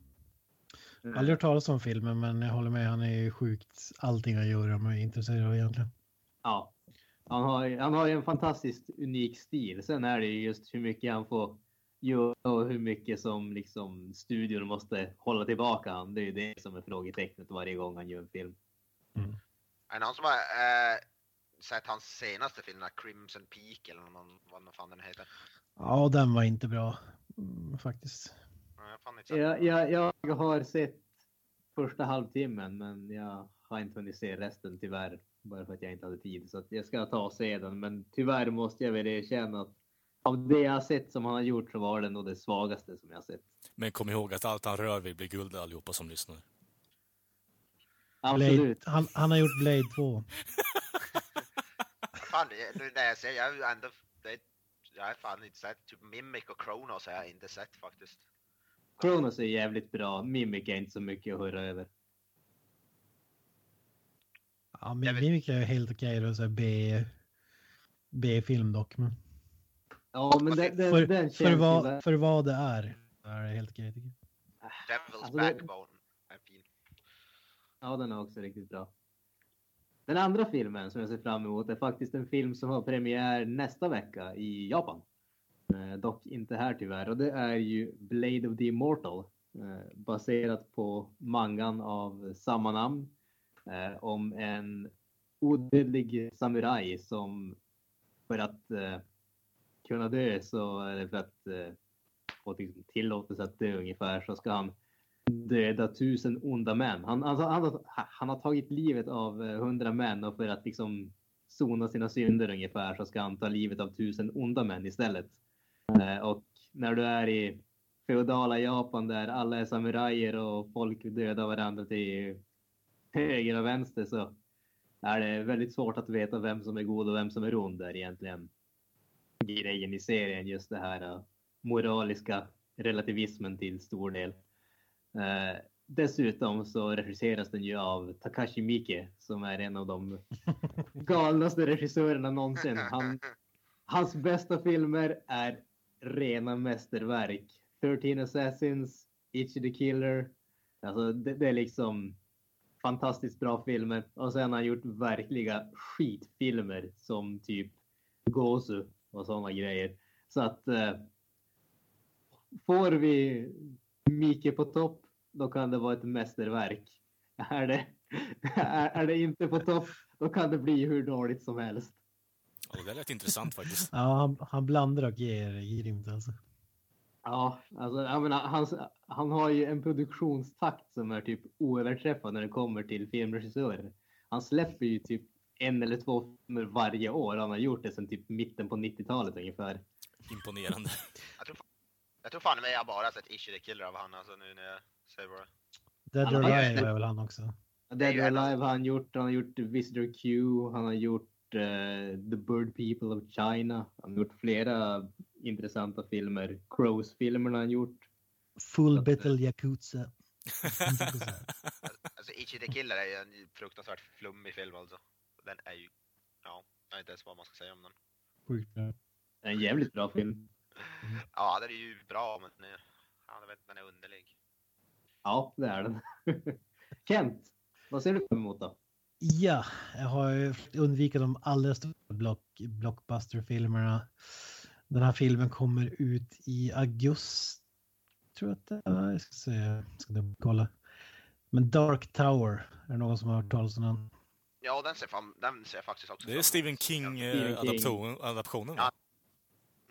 Aldrig hört talas om filmen, men jag håller med. Han är ju sjukt allting han gör om jag är intresserad av egentligen.
Ja, han har, han har en fantastiskt unik stil. Sen är det ju just hur mycket han får göra och hur mycket som liksom studion måste hålla tillbaka han. Det är ju det som är frågetecknet varje gång han gör en film.
Är det någon som har eh, sett hans senaste film, Crimson Peak eller någon, vad fan den heter?
Ja, den var inte bra mm, faktiskt.
Ja, Jag
Jag, jag, jag har sett första halvtimmen men jag har inte hunnit se resten tyvärr. Bara för att jag inte hade tid. Så att jag ska ta och se den. Men tyvärr måste jag väl erkänna att av det jag har sett som han har gjort så var det nog det svagaste som jag har sett.
Men kom ihåg att allt han rör vid blir guld allihopa som lyssnar.
Blade,
Absolut.
han, han har gjort Blade 2. (laughs)
Fan, det- nu när jag ser, jag har ju ändå, det, jag har fan inte sett, typ Mimic och Kronos har jag inte sett faktiskt.
Kronos är jävligt bra. Mimic är inte så mycket att höra över.
Ja, men Mimic är helt okej. Okay, B, B-film dock. Men
Ja, men den, den,
för,
den
för, vad, för vad det är, är det helt okej jag.
Devil's
Alltså, det-
Backbone är fin.
Ja, den är också riktigt bra. Den andra filmen som jag ser fram emot är faktiskt en film som har premiär nästa vecka i Japan. Eh, dock inte här tyvärr. Och det är ju Blade of the Immortal. Eh, baserat på mangan av samma namn. Eh, om en odödlig samuraj som för att eh, kunna dö så, är det för att eh, få liksom tillåtelse att dö ungefär, så ska han döda tusen onda män. Han, alltså, han, har- han har tagit livet av eh, hundra män och för att liksom sona sina synder ungefär så ska han ta livet av tusen onda män istället. Eh, och när du är i feodala Japan där alla är samurajer och folk dödar varandra till höger och vänster så är det väldigt svårt att veta vem som är god och vem som är ond där egentligen. Grejen i serien, just det här eh, moraliska relativismen till stor del. Eh, dessutom så regisseras den ju av Takashi Miike som är en av de (laughs) galnaste regissörerna någonsin. Han, hans bästa filmer är rena mästerverk. 13 Assassins, Itchy the Killer. Alltså det, det är liksom fantastiskt bra filmer. Och sen har han gjort verkliga skitfilmer som typ Gozu och sådana grejer. Så att eh, får vi Mike på topp, då kan det vara ett mästerverk. Är det, är, är det inte på topp, då kan det bli hur dåligt som helst.
Ja, det där lät intressant faktiskt.
Ja, han, han blandar och ger grymt alltså.
Ja, alltså, jag menar, han, han har ju en produktionstakt som är typ oöverträffad när det kommer till filmregissörer. Han släpper ju typ en eller två filmer varje år. Han har gjort det sedan typ mitten på 90-talet ungefär.
Imponerande.
Jag (laughs) tror, jag tror fan med jag bara sett Issue the Killer av han alltså nu när jag säger bara.
Dead or Alive är väl han också.
Dead or Alive har han gjort, han har gjort Visitor Q, han har gjort eh, The Bird People of China. Han har gjort flera intressanta filmer. Crows-filmerna har han gjort.
Full Battle Yakuza. (laughs)
Alltså Ichi the Killer är ju en fruktansvärt flummig film alltså. Den är ju, ja, jag vet inte ens vad man ska säga om den.
Sjukt bra.
Det är en jävligt bra film. (laughs)
Ja, den är ju bra men den är, ja, jag vet, inte, den är underlig.
Ja, det är den. (laughs) Kent, vad ser du fram emot då?
Ja, jag har ju undvikit de allra största block, blockbuster-filmerna. Den här filmen kommer ut i augusti. Tror jag att det är. Jag ska se. Jag ska kolla. Men Dark Tower. Är det någon som har hört talas om den?
Ja, den ser, fan, den ser jag faktiskt också
Det är
fram
Stephen
emot.
King
Ja.
eh, adaptionen va?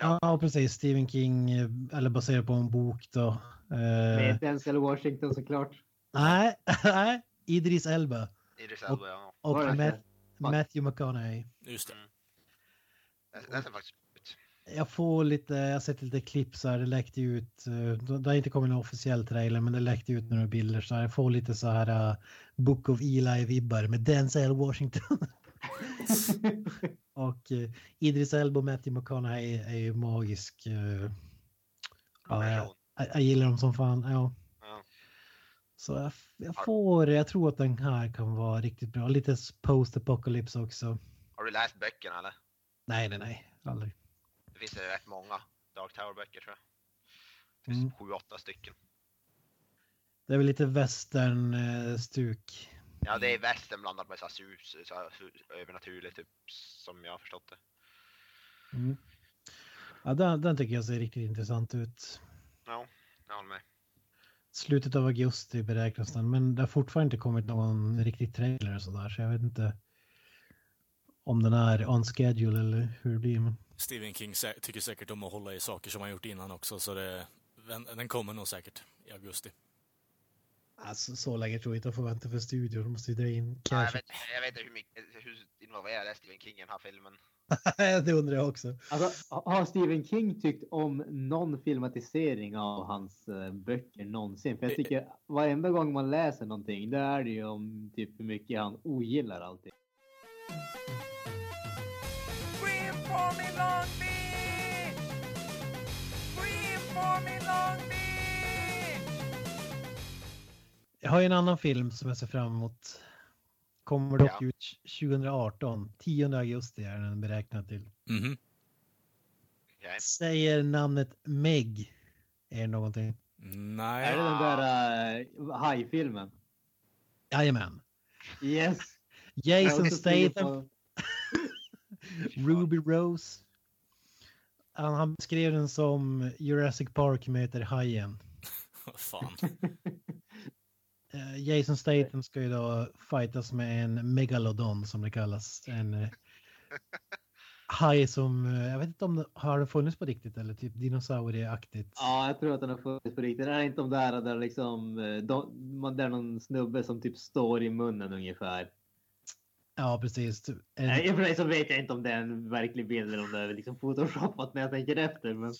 Ja.
Ja, precis. Stephen King, eh, eller baserat på en bok då. Eh,
Med Denzel Washington såklart.
nej, (laughs) nej. Idris Elba
Idris Elba, ja.
och
Var det
Matt? Matthew McConaughey.
Just det.
Den, den ser faktiskt ut.
Jag får lite, jag har sett lite klipp så här, det läckte ut, det har inte kommit någon officiell trailer men det läckte ut några bilder så här, jag får lite så här uh, Book of Eli-vibbar med Denzel Washington. (laughs) och uh, Idris Elba och Matthew McConaughey är ju magisk. Uh, ja, jag, jag, gillar dem som fan, ja.
Ja.
Så jag, jag får, jag tror att den här kan vara riktigt bra. Lite post-apocalypse också.
Har du läst böckerna eller?
Nej, nej, nej, aldrig.
Det finns rätt många Dark Tower-böcker tror jag. Det
Mm.
finns sju, åtta stycken.
Det är väl lite western-stuk.
Ja, det är västern blandat med så här sus, så här, övernaturligt typ, som jag har förstått det.
Mm. Ja, den, den tycker jag ser riktigt intressant ut.
Ja, jag håller med.
Slutet av augusti beräknas den, men det har fortfarande inte kommit någon riktig trailer och sådär, så jag vet inte om den är on schedule eller hur det blir. Men...
Stephen King sä- tycker säkert om att hålla i saker som han gjort innan också, så det, den, den kommer nog säkert i augusti.
Alltså, så länge tror jag inte jag får vänta för studion, de måste ju dra in
Ja, jag,
cash.
vet, jag vet inte hur, mycket, hur involverad är Stephen King i den här filmen. (laughs)
det undrar jag också.
Alltså, har Stephen King tyckt om någon filmatisering av hans eh, böcker någonsin? För jag tycker varenda gång man läser någonting, då är det ju om typ hur mycket han ogillar allting.
Scream for me Long Beach! Scream for me Long Beach!
Jag har ju en annan film som jag ser fram emot. Kommer dock
Ja.
ut 2018. 10 augusti är den beräknad till.
Mhm.
Okej.
Säger namnet Meg. Är det någonting?
Nej.
Är det den där uh, hajfilmen?
Jajamän.
Yes!
Jason Statham, (laughs) Ruby Rose. Han, han beskrev den som Jurassic Park möter hajen. (laughs)
Fan. (laughs)
Eh, Jason Statham ska ju då fightas med en megalodon som det kallas. En eh, (laughs) haj som, eh, jag vet inte om det har funnits på riktigt eller typ dinosaurieaktigt.
Ja, jag tror att den har funnits på riktigt. Det är inte de där där liksom, de, man, där någon snubbe som typ står i munnen ungefär.
Ja, precis. Typ En,
Nej, för sig så vet jag inte om det är en verklig bild eller om det är liksom photoshopat när jag tänker efter. Men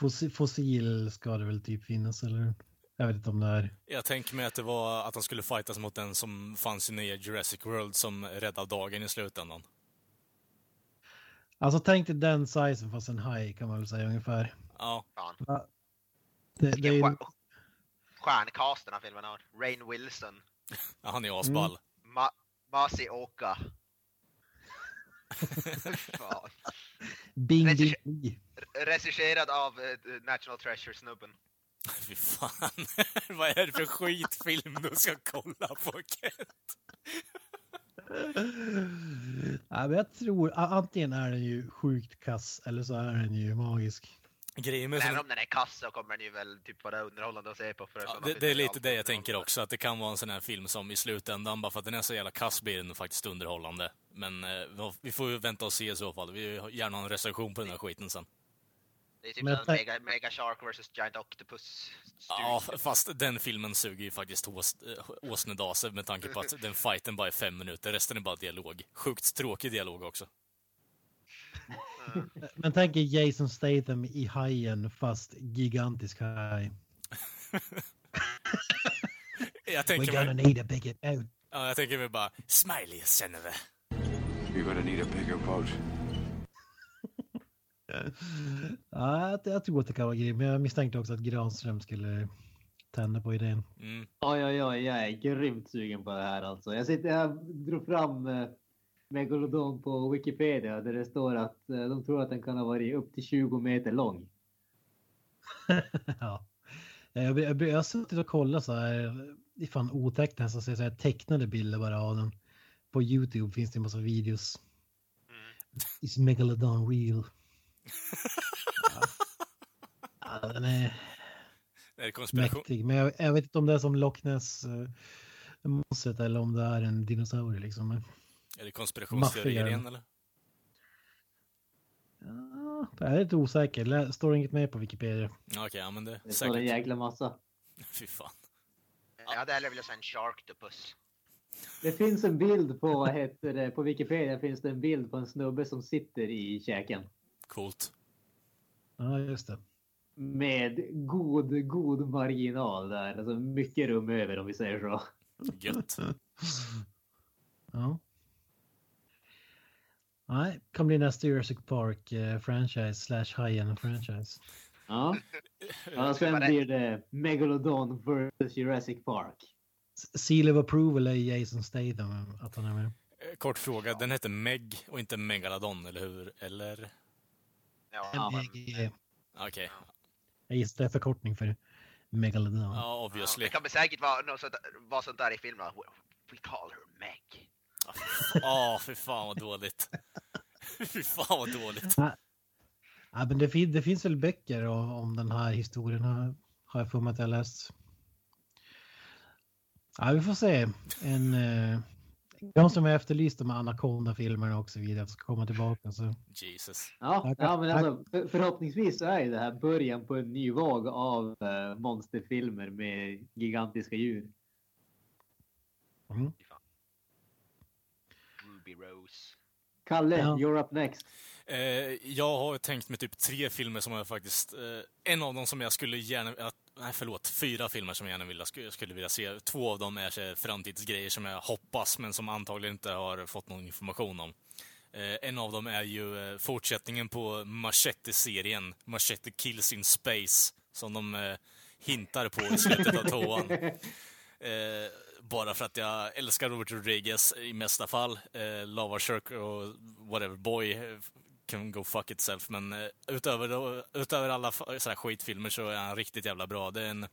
fossil, fossil ska det väl typ finnas eller? Jag vet inte om det är.
Jag tänker mig att det var att han skulle fightas mot den som fanns i nya Jurassic World som räddade dagen i slutändan.
Alltså tänk dig den sizen fast en haj kan man väl säga ungefär.
Ja.
Fan.
Det, det är ju,
stjärncast den här filmen har. Rain Wilson,
Ja, Han är asball.
Ma Masi Oka. (laughs) Fan.
Bing Bing Bing.
Regisserad av eh, National Treasure-snubben. (laughs)
Fy fan. (laughs) Vad är det för skitfilm du ska kolla på, Kent?
Ja, men jag tror antingen är den ju sjukt kass eller så är den ju magisk.
Grejen
även om den är kass så kommer den ju väl typ vara underhållande att se på. För
ja, det, det är lite det jag tänker också, att det kan vara en sån här film som i slutändan, bara för att den är så jävla kass, blir den faktiskt underhållande. Men eh, vi får ju vänta och se i så fall. Vi vill gärna en recension på den här skiten sen.
Det är typ
Men
som
jag
Mega, Mega Shark vs Giant Octopus.
Ja, fast den filmen suger ju faktiskt ås, äh, åsnedase med tanke på att den fighten bara är fem minuter, resten är bara dialog. Sjukt tråkig dialog också.
Men tänk er Jason Statham i hajen fast gigantisk haj. (laughs)
Jag
We're
tänker
gonna
mig,
need a bigger boat.
ja, jag tänker mig bara, smiley senare.
You're gonna need a bigger boat.
Ja, jag, jag tror att det kan vara grym. Men jag misstänkte också att Granström skulle tända på idén.
Mm.
Oj, oj, oj, jag är grymt sugen på det här alltså. Jag, sitter, jag drog fram eh, Megalodon på Wikipedia där det står att eh, de tror att den kan ha varit upp till 20 meter lång. (laughs)
ja. Jag, jag, jag har suttit och kollat så här, det är fan otäckt nästan, så så här, tecknade bilder bara av den. På Youtube finns det en massa videos. Is Megalodon real? Ja. ja, den är
Är det konspiration?
mäktig. Men jag, jag vet inte om det är som Loch Ness uh, monstret eller om det är en dinosaurie liksom.
Är det konspirationsteorier igen eller?
ja, jag är lite osäker. Lä- Står inget med på Wikipedia.
Ja, Okej, ja men det är
Det står en jäkla massa. (laughs)
Fy fan.
Jag hade hellre velat se en Sharktopus.
Det finns en bild på, vad heter det, på Wikipedia finns det en bild på en snubbe som sitter i käken.
Coolt.
Ja, just det.
Med god, god marginal där. Alltså mycket rum över om vi säger så.
Gött. (laughs)
Ja. Nej, kan bli nästa Jurassic Park eh, franchise slash Hajen franchise.
Ja. ja sen blir det Megalodon vs Jurassic Park.
Seal of approval är Jason Statham att han är med.
Eh, Kort fråga, den heter Meg och inte Megalodon, eller hur? Eller?
Ja.
Okej.
Jag gissar det är förkortning för Megalodon.
Ja,
ja,
obviously.
det kan säkert vara något sånt, vara sånt där i filmen. We call her Meg.
Ja, fy fan vad dåligt. (laughs) Fy fan vad dåligt.
Ja, ja, men det, fin det finns väl böcker om, om den här historien har, har jag för mig att jag läst. Ja, vi får se. En, eh, de som jag efterlyste med Anaconda-filmerna och så vidare ska komma tillbaka. Så.
Jesus.
Ja, ja men alltså, för, förhoppningsvis så är det här början på en ny våg av eh, monsterfilmer med gigantiska djur.
Mm.
Ruby Rose.
Kalle,
Ja.
you're up next.
Eh, jag har tänkt mig typ tre filmer som jag faktiskt... Eh, en av dem som jag skulle gärna... Att, nej, förlåt. Fyra filmer som jag gärna vill, skulle, vilja se. Två av dem är här framtidsgrejer som jag hoppas, men som antagligen inte har fått någon information om. Eh, en av dem är ju eh, fortsättningen på Machete-serien, Machete Kills in Space, som de eh, hintar på i slutet av tvåan. (laughs) Eh, bara för att jag älskar Robert Rodriguez i mesta fall. Eh, Lava Shark och whatever, Boy eh, can go fuck itself. Men eh, utöver, då- utöver alla så här skitfilmer så är han riktigt jävla bra. Det är en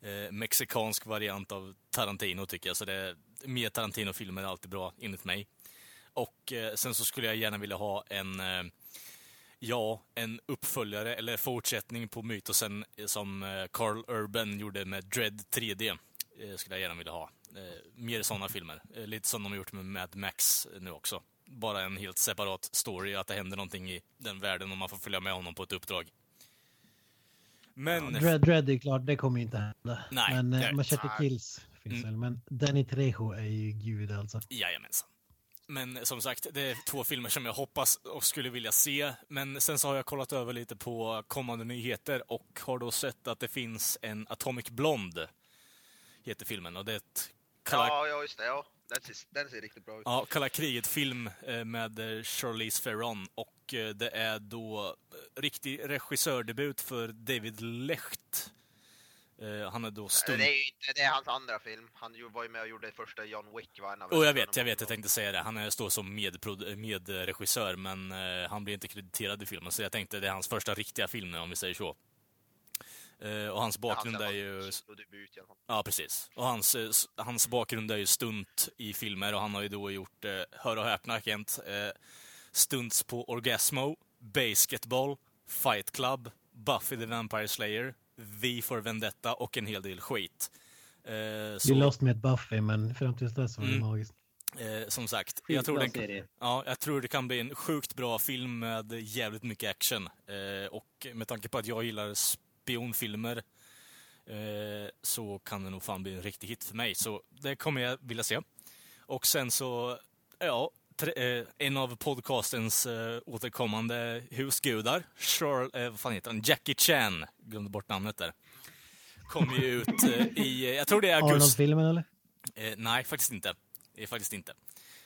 eh, mexikansk variant av Tarantino tycker jag. Så det är, mer Tarantino-filmer är alltid bra, enligt mig. Och eh, sen så skulle jag gärna vilja ha en eh, Ja, en uppföljare eller fortsättning på mytosen eh, som eh, Carl Urban gjorde med Dread 3D. Eh, skulle jag gärna vilja ha. Mer sådana filmer. Lite som de har gjort med Mad Max nu också. Bara en helt separat story, att det händer någonting i den världen och man får följa med honom på ett uppdrag. Men...
Dread, Dread är klart, det kommer ju inte hända.
Nej,
men
det
eh,
är-
Machete. Kills finns
Mm.
väl. Men Danny Trejo är ju gud alltså.
Jajamensan. Men som sagt, det är två filmer som jag hoppas och skulle vilja se. Men sen så har jag kollat över lite på kommande nyheter och har då sett att det finns en Atomic Blonde, heter filmen. Och det är ett
Ja, ja, just det. Ja. Den ser, riktigt bra ut.
ja, kalla kriget-film eh, med eh, Charlize Theron. Och eh, det är då riktig regissördebut för David Lecht. Han är då stund...
Det är inte, det är hans andra film. Han var ju med och gjorde första John Wick. Va?
Och jag vet, jag vet, jag tänkte säga det. Han står som medregissör, men eh, han blir inte krediterad i filmen. Så jag tänkte det är hans första riktiga film nu, om vi säger så. Eh, och hans bakgrund
Ja, han
är ju...
debut i alla fall.
Ja, precis. Och hans, hans bakgrund är ju stunt i filmer och han har ju då gjort, eh, hör och häpna Kent, eh, stunts på Orgasmo, Basketball, Fight Club, Buffy the Vampire Slayer, V for Vendetta och en hel del skit. Eh,
Vi
så,
lost med ett Buffy, men fram tills dess var det
Mm.
magiskt.
eh, som sagt, jag tror, den, ja, jag tror det kan bli en sjukt bra film med jävligt mycket action. Eh, och med tanke på att jag gillar spionfilmer eh, så kan det nog fan bli en riktig hit för mig. Så det kommer jag vilja se. Och sen så, ja, tre, eh, en av podcastens eh, återkommande husgudar, Charles, eh, vad fan heter han? Jackie Chan, glömde bort namnet där. Kom ju ut eh, i, jag tror det är augusti.
Arnold-filmen eller?
Eh, nej, faktiskt inte. Eh, faktiskt inte.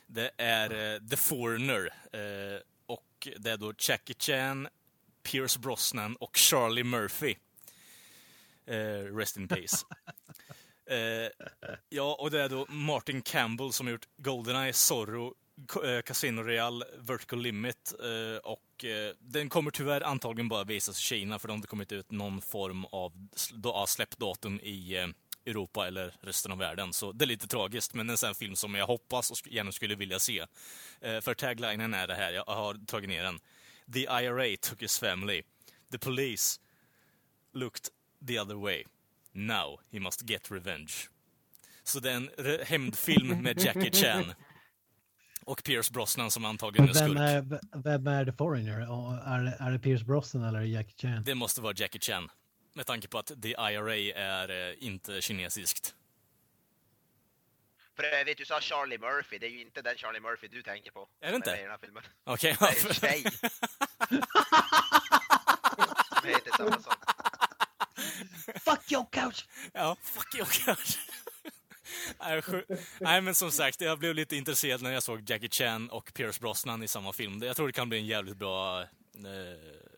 Det är eh, The Foreigner. Och det är då Jackie Chan, Pierce Brosnan och Charlie Murphy. Eh, rest in peace. (laughs) Eh, ja, och det är då Martin Campbell som har gjort Goldeneye, Zorro, eh, Casino Real, Vertical Limit eh, och eh, den kommer tyvärr antagligen bara visas i Kina för de har inte kommit ut någon form av släppdatum i eh, Europa eller resten av världen. Så det är lite tragiskt, men en sån film som jag hoppas och gärna skulle vilja se. Eh, för taglinen är det här, jag har tagit ner den. The IRA took his family. The police looked the other way. Now he must get revenge. Så det är en re- hämndfilm (laughs) med Jackie Chan. Och Pierce Brosnan som antagligen är skurk.
är, vem är The Foreigner? Och är, det- är det Pierce Brosnan eller Jackie Chan?
Det måste vara Jackie Chan. Med tanke på att The IRA är eh, inte kinesiskt.
För övrigt, du sa Charlie Murphy. Det är ju inte den Charlie Murphy du tänker på.
Är det inte?
I den här filmen.
Okej. (laughs)
Det är en tjej. Som heter samma sak.
Fuck your couch!
Ja, fuck you kanske. Nej, men som sagt, jag blev lite intresserad när jag såg Jackie Chan och Pierce Brosnan i samma film. Jag tror det kan bli en jävligt bra eh,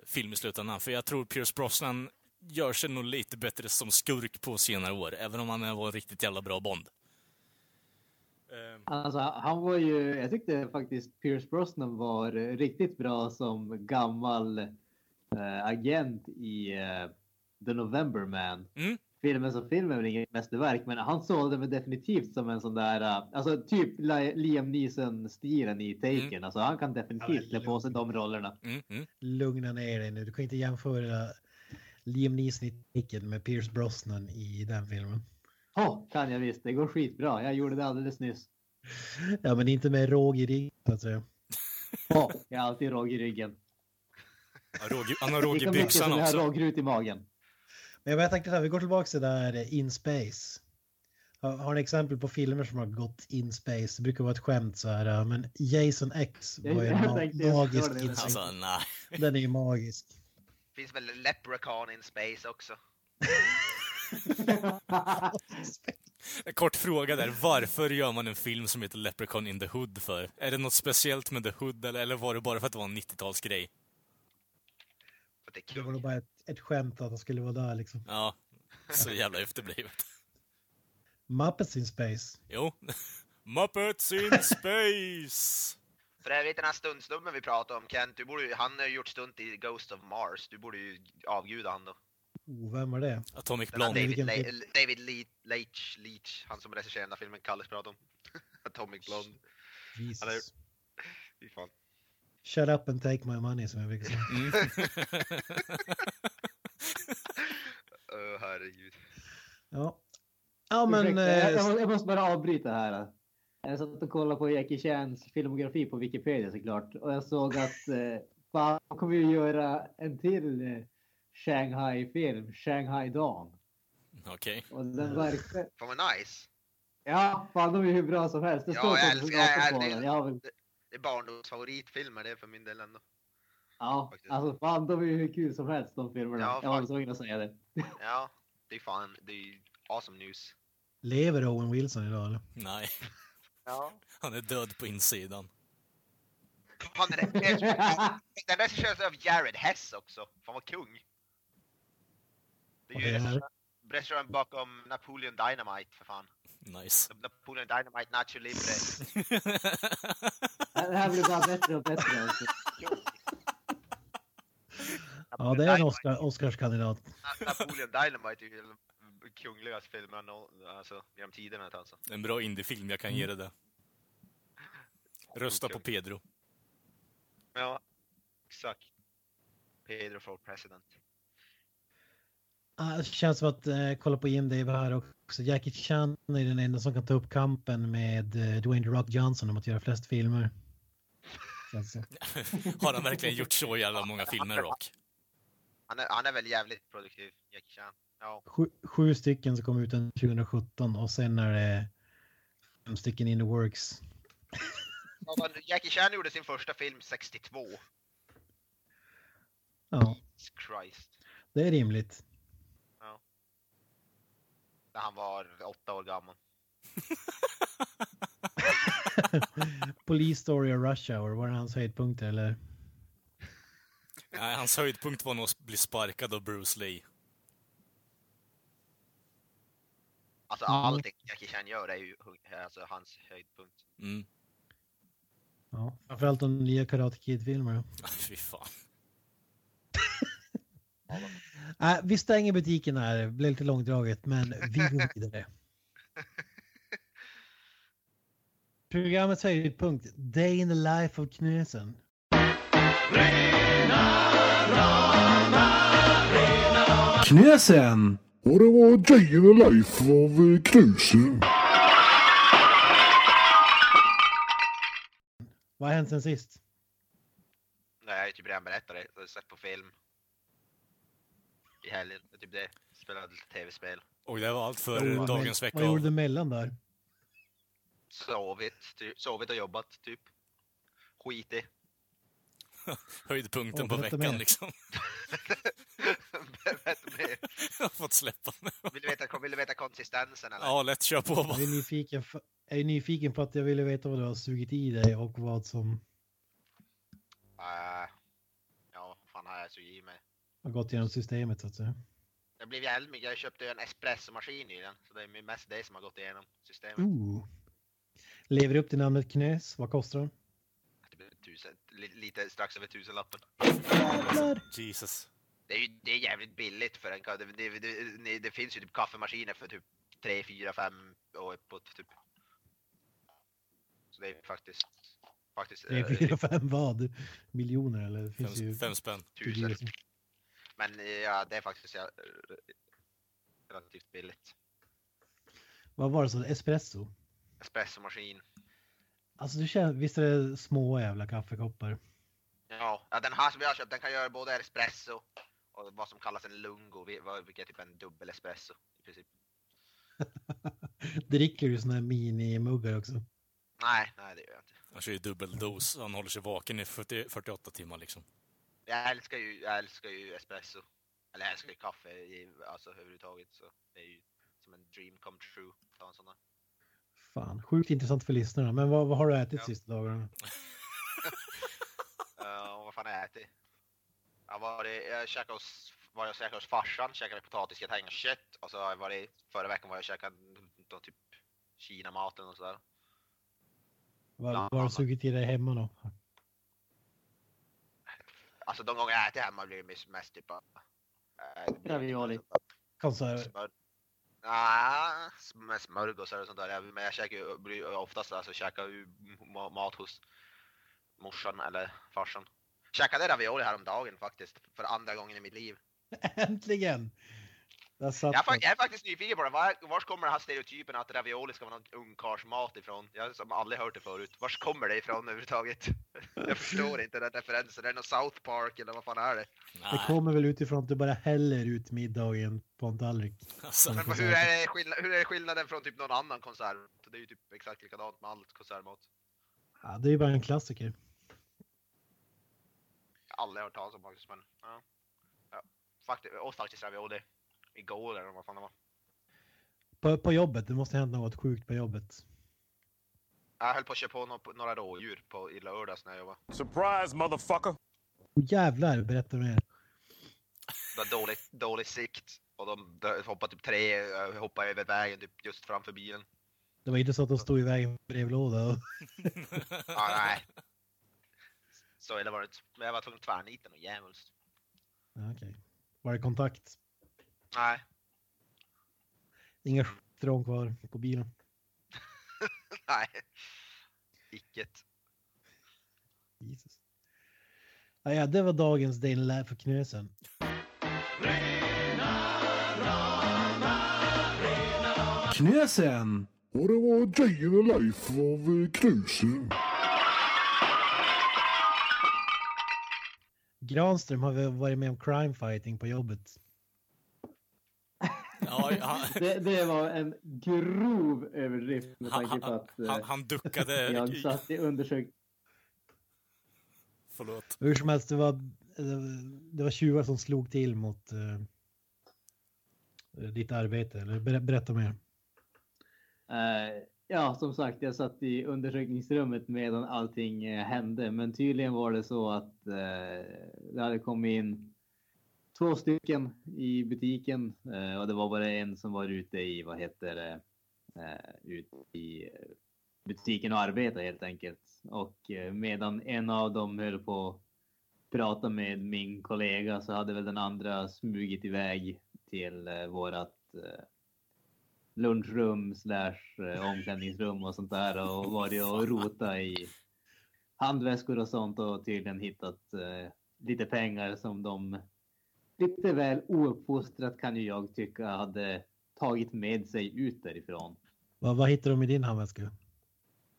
film i slutändan. För jag tror Pierce Brosnan gör sig nog lite bättre som skurk på senare år, även om han var en riktigt jävla bra Bond. Eh,
Alltså, han var ju, jag tyckte faktiskt Pierce Brosnan var riktigt bra som gammal eh, agent i eh, The November Man.
Mm.
Filmen som film är väl inget mästerverk, men han sålde mig definitivt som en sån där, eh, alltså typ Li- Liam Neeson-stilen i Taken.
Mm.
Alltså han kan definitivt klä på sig de rollerna.
Mm, mm.
Lugna ner dig nu. Du kan inte jämföra Liam Neeson i Taken med Pierce Brosnan i den filmen.
Ja, kan jag visst. Det går skitbra. Jag gjorde det alldeles nyss.
Ja, men inte med råg i ryggen, så att säga.
Ja, jag har alltid råg i ryggen.
Råg- Han har råg i
Lika mycket
byxan
som jag har
också.
rågrut i magen.
Men jag tänkte så här, vi går tillbaka till det där In Space. Har, ni exempel på filmer som har gått in space? Det brukar vara ett skämt så här, men Jason X var ju ma- magisk
det.
in space.
Alltså, nej.
Den är ju magisk.
Finns väl Leprechaun in Space också. (laughs)
En kort fråga där. Varför gör man en film som heter Leprechaun in the Hood för? Är det något speciellt med The Hood eller, eller var det bara för att det var en 90-talsgrej?
För det är
Det var
kung.
nog bara ett, ett skämt att han skulle vara där liksom.
Ja, så jävla efterblivet.
Muppets in Space.
Jo. (laughs) Muppets in Space!
För övrigt den här stundsnubben vi pratade om, Kent, du borde han har ju gjort stunt i Ghost of Mars. Du borde ju avguda han då.
Oh, vem var det?
Atomic Blonde.
David, Le David Le Leach, Leach, han som regisserar den här filmen Kalles pratade om. (laughs) Atomic Blonde.
Jesus.
Fy fan.
Shut up and take my money som jag brukar säga.
Mm. (laughs)
Öh, herregud.
Ja. Ja men...
Ursäkta, jag,
eh,
jag, må- jag måste bara avbryta här. Jag satt och kollade på Jackie Chans filmografi på Wikipedia såklart. Och jag såg att (laughs) eh, fan, kommer ju göra en till eh, Shanghai-film, Shanghai Dawn.
Okej.
Och den verkar...
Fan vad nice.
Ja, fan de är hur bra som helst. Det
Ja,
står
jag jag-
datorn på
det-
den. Jag har väl...
Det är barndomsfavoritfilmer det för min del ändå.
Ja,
faktiskt.
alltså fan de är ju hur kul som helst de filmerna.
Ja,
jag var
fan.
tvungen att säga det.
Ja, det är fan, det är awesome news.
Lever Owen Wilson idag eller?
Nej,
Ja.
han är död på insidan.
Han är regisserad- den regisseras av Jared Hess också. Fan vad kung. Det är ju
är-
regissören- regissören bakom Napoleon Dynamite för fan.
Nice.
Napoleon Dynamite Nacho Libre. (laughs)
Det här blir bara bättre och bättre. Alltså.
Ja, det är en Oscar, Oscarskandidat.
Na- Napoleon Dynamite är ju den kungligaste filmen alltså, genom tiderna alltså.
En bra indiefilm, jag kan ge dig det. Rösta på Pedro.
Ja, exakt. Pedro for president.
Ah, Det känns som att eh, kolla på Dave här också. Jackie Chan är den enda som kan ta upp kampen med eh, Dwayne The Rock Johnson om att göra flest filmer. Det. (laughs)
Har han verkligen gjort så jävla många filmer, Rock?
Han är, han är väl jävligt produktiv, Jackie Chan. Ja,
Sju, sju stycken som kom ut 2017 och sen är det fem stycken in the works.
Ja, Jackie Chan gjorde sin första film 62.
Ja,
Jesus Christ.
det är rimligt.
När han var åtta år gammal. (laughs) (laughs)
Police Story och Rush Hour, var det hans höjdpunkter eller?
Nej, hans höjdpunkt var nog att bli sparkad av Bruce Lee.
Alltså
Mm.
allting Jackie Chan gör är ju alltså, hans höjdpunkt.
Mm.
Ja, framförallt de nya Karate Kid-filmerna. (laughs)
Fy fan. (laughs)
Äh, vi stänger butiken här, det blev lite långdraget, men vi går vidare. Programmets höjdpunkt, Day in the Life of Knösen.
Knösen!
Och det var Day in the Life av eh, Knusen.
Vad har hänt sen sist?
Nej, jag har ju typ redan berättat det. Jag har sett på film. I helgen. Typ det. Spelade lite tv-spel.
Och det var allt för
Oh,
dagens vecka.
Vad gjorde du
av
emellan där?
Sovit, ty- sovit och jobbat, typ. Skitig. (laughs)
Höjdpunkten
Åh,
på veckan
mer.
liksom. (laughs)
Berätta mer. (laughs)
Jag har fått släppa nu.
Vill du veta, vill du veta konsistensen eller?
Ja, lätt kör på bara.
Jag är, nyfiken för, jag är nyfiken på att jag ville veta vad du har sugit i dig och vad som
Äh, ja, vad fan har jag så i mig?
har gått genom systemet så att säga.
Det blev jävligt mycket. Jag köpte en espressomaskin nyligen. Så det är mest det som har gått igenom systemet.
Ooh. Lever upp till namnet Knös, vad kostar den?
Det blir tusen, li, lite strax över tusenlappen.
Jesus.
Det är ju det är jävligt billigt för en ka- det, det, det, finns ju typ kaffemaskiner för typ 3, 4, 5 och uppåt typ. Så det är faktiskt faktiskt
Det är
eh,
fyra, fem vad? Miljoner eller? Finns ju
Fem, fem spänn.
tusen. Men eh, ja, det är faktiskt ja, relativt billigt.
Vad var det så? Espresso?
Espressomaskin.
Alltså du känner, visst är det små jävla kaffekoppar?
Ja, den här som vi har köpt den kan göra både espresso och vad som kallas en lungo, vilket är typ en dubbel espresso i princip. (laughs)
Dricker du såna här minimuggar också?
Nej, nej det gör jag inte.
Han kör ju dubbeldos. Han håller sig vaken i 40, 48 timmar liksom.
Jag älskar ju, jag älskar ju espresso. Eller jag älskar ju kaffe i, alltså överhuvudtaget så det är ju som en dream come true. att Ta en sån där.
Fan, sjukt intressant för lyssnarna. Men vad, vad har du ätit
Ja.
sista dagarna? (laughs)
Och vad fan har jag ätit? Jag var i, jag käkade hos, var jag käkade hos farsan, käkade potatisgratäng och kött. Och så har jag varit, förra veckan var jag och käkade då, typ Kina-maten och sådär.
Vad, har du sugit i dig hemma då?
Alltså de gånger jag äter hemma blir det mest, typ av... det
Ravioli.
Konserver?
Nej, med smörgåsar och sånt där. Men jag käkar ju oftast alltså käkar ju mat hos morsan eller farsan. Käkade ravioli häromdagen faktiskt, för andra gången i mitt liv. (laughs)
Äntligen!
Jag fak- jag är faktiskt nyfiken på det. Var, vars kommer den här stereotypen att ravioli ska vara någon ungkarlsmat ifrån? Jag har som aldrig hört det förut. Vars kommer det ifrån överhuvudtaget? (laughs) Jag förstår inte den referensen. Är det någon South Park eller vad fan är det?
Det kommer väl utifrån att du bara häller ut middagen på en tallrik.
Alltså,
Men hur är, hur är skillnaden från typ någon annan konserv? Det är ju typ exakt likadant med allt konservmat.
Ja, det är ju bara en klassiker.
Jag har aldrig hört talas om faktiskt, men ja. ja. Faktiskt, åt faktiskt ravioli igår eller vad fan det var.
På, på jobbet, det måste ha hänt något sjukt på jobbet.
Jag höll på att köpa på nå- några rådjur på, i lördags när jag jobbade.
Surprise, motherfucker!
Oh, jävlar, berätta mer.
Det var dålig, dålig sikt och de, de hoppade typ tre, eh, hoppade över vägen typ just framför bilen.
Det var inte så att de stod i vägen för brevlåda. Och... (laughs)
Ja, nej. Så illa var det. Men jag var tvungen att tvärnita och djävulskt.
Ja, okej. Var det kontakt?
Nej,
Inga strån kvar på bilen? (laughs)
nej. Icket.
Jesus. Ja, ja, det var dagens Life för Knösen.
Knösen!
Och det var the Life av eh, Knusen.
Granström har varit med om crime fighting på jobbet.
Ja, han, (laughs)
Det, det var en grov överdrift med
han,
tanke på
han,
att eh,
han, han duckade. (laughs)
jag satt i undersök...
Förlåt.
Hur som helst, det var, det var tjuvar som slog till mot uh, ditt arbete. Eller ber, berätta mer.
Eh, ja, som sagt, jag satt i undersökningsrummet medan allting eh, hände. Men tydligen var det så att det hade kommit in två stycken i butiken eh, och det var bara en som var ute i, vad heter det, eh, ute i eh, butiken och arbetade helt enkelt. Och eh, medan en av dem höll på att prata med min kollega så hade väl den andra smugit iväg till eh, vårat eh, lunchrum slash eh, omklädningsrum och sånt där och varit och rota i handväskor och sånt och tydligen hittat eh, lite pengar som de lite väl ouppfostrat kan ju jag tycka hade tagit med sig ut därifrån.
Vad, vad hittar de i din handväska?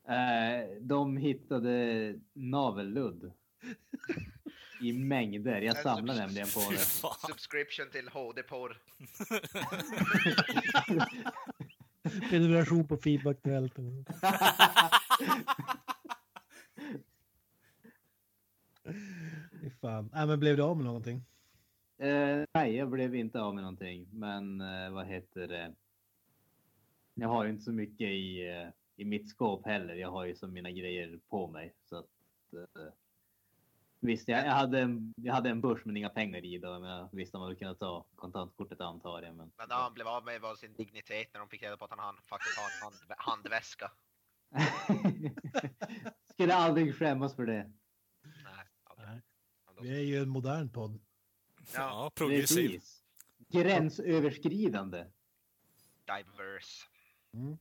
Eh, de hittade navelludd. I mängder. Jag samlar nämligen på det. (laughs)
Subscription till HD-porr. (laughs)
Prenumeration på Feedback-aktuellt. (laughs) Fy fan. Nej, men blev du av med någonting?
Eh, nej, jag blev inte av med någonting. Men eh, vad heter det? Jag har ju inte så mycket i, eh, i mitt skåp heller. Jag har ju som mina grejer på mig. Så att, eh, visst, jag, jag, hade en, jag hade en börs men inga pengar i då. Men jag visste man hade kunnat ta kontantkortet antar jag. Men,
Men han blev av med var sin dignitet när de fick reda på att han han faktiskt har en hand, handväska. (laughs)
Skulle aldrig skämmas för det.
Nej,
Nej. Vi är ju en modern podd.
Ja, progressiv.
Precis. Gränsöverskridande.
diverse.
Mm.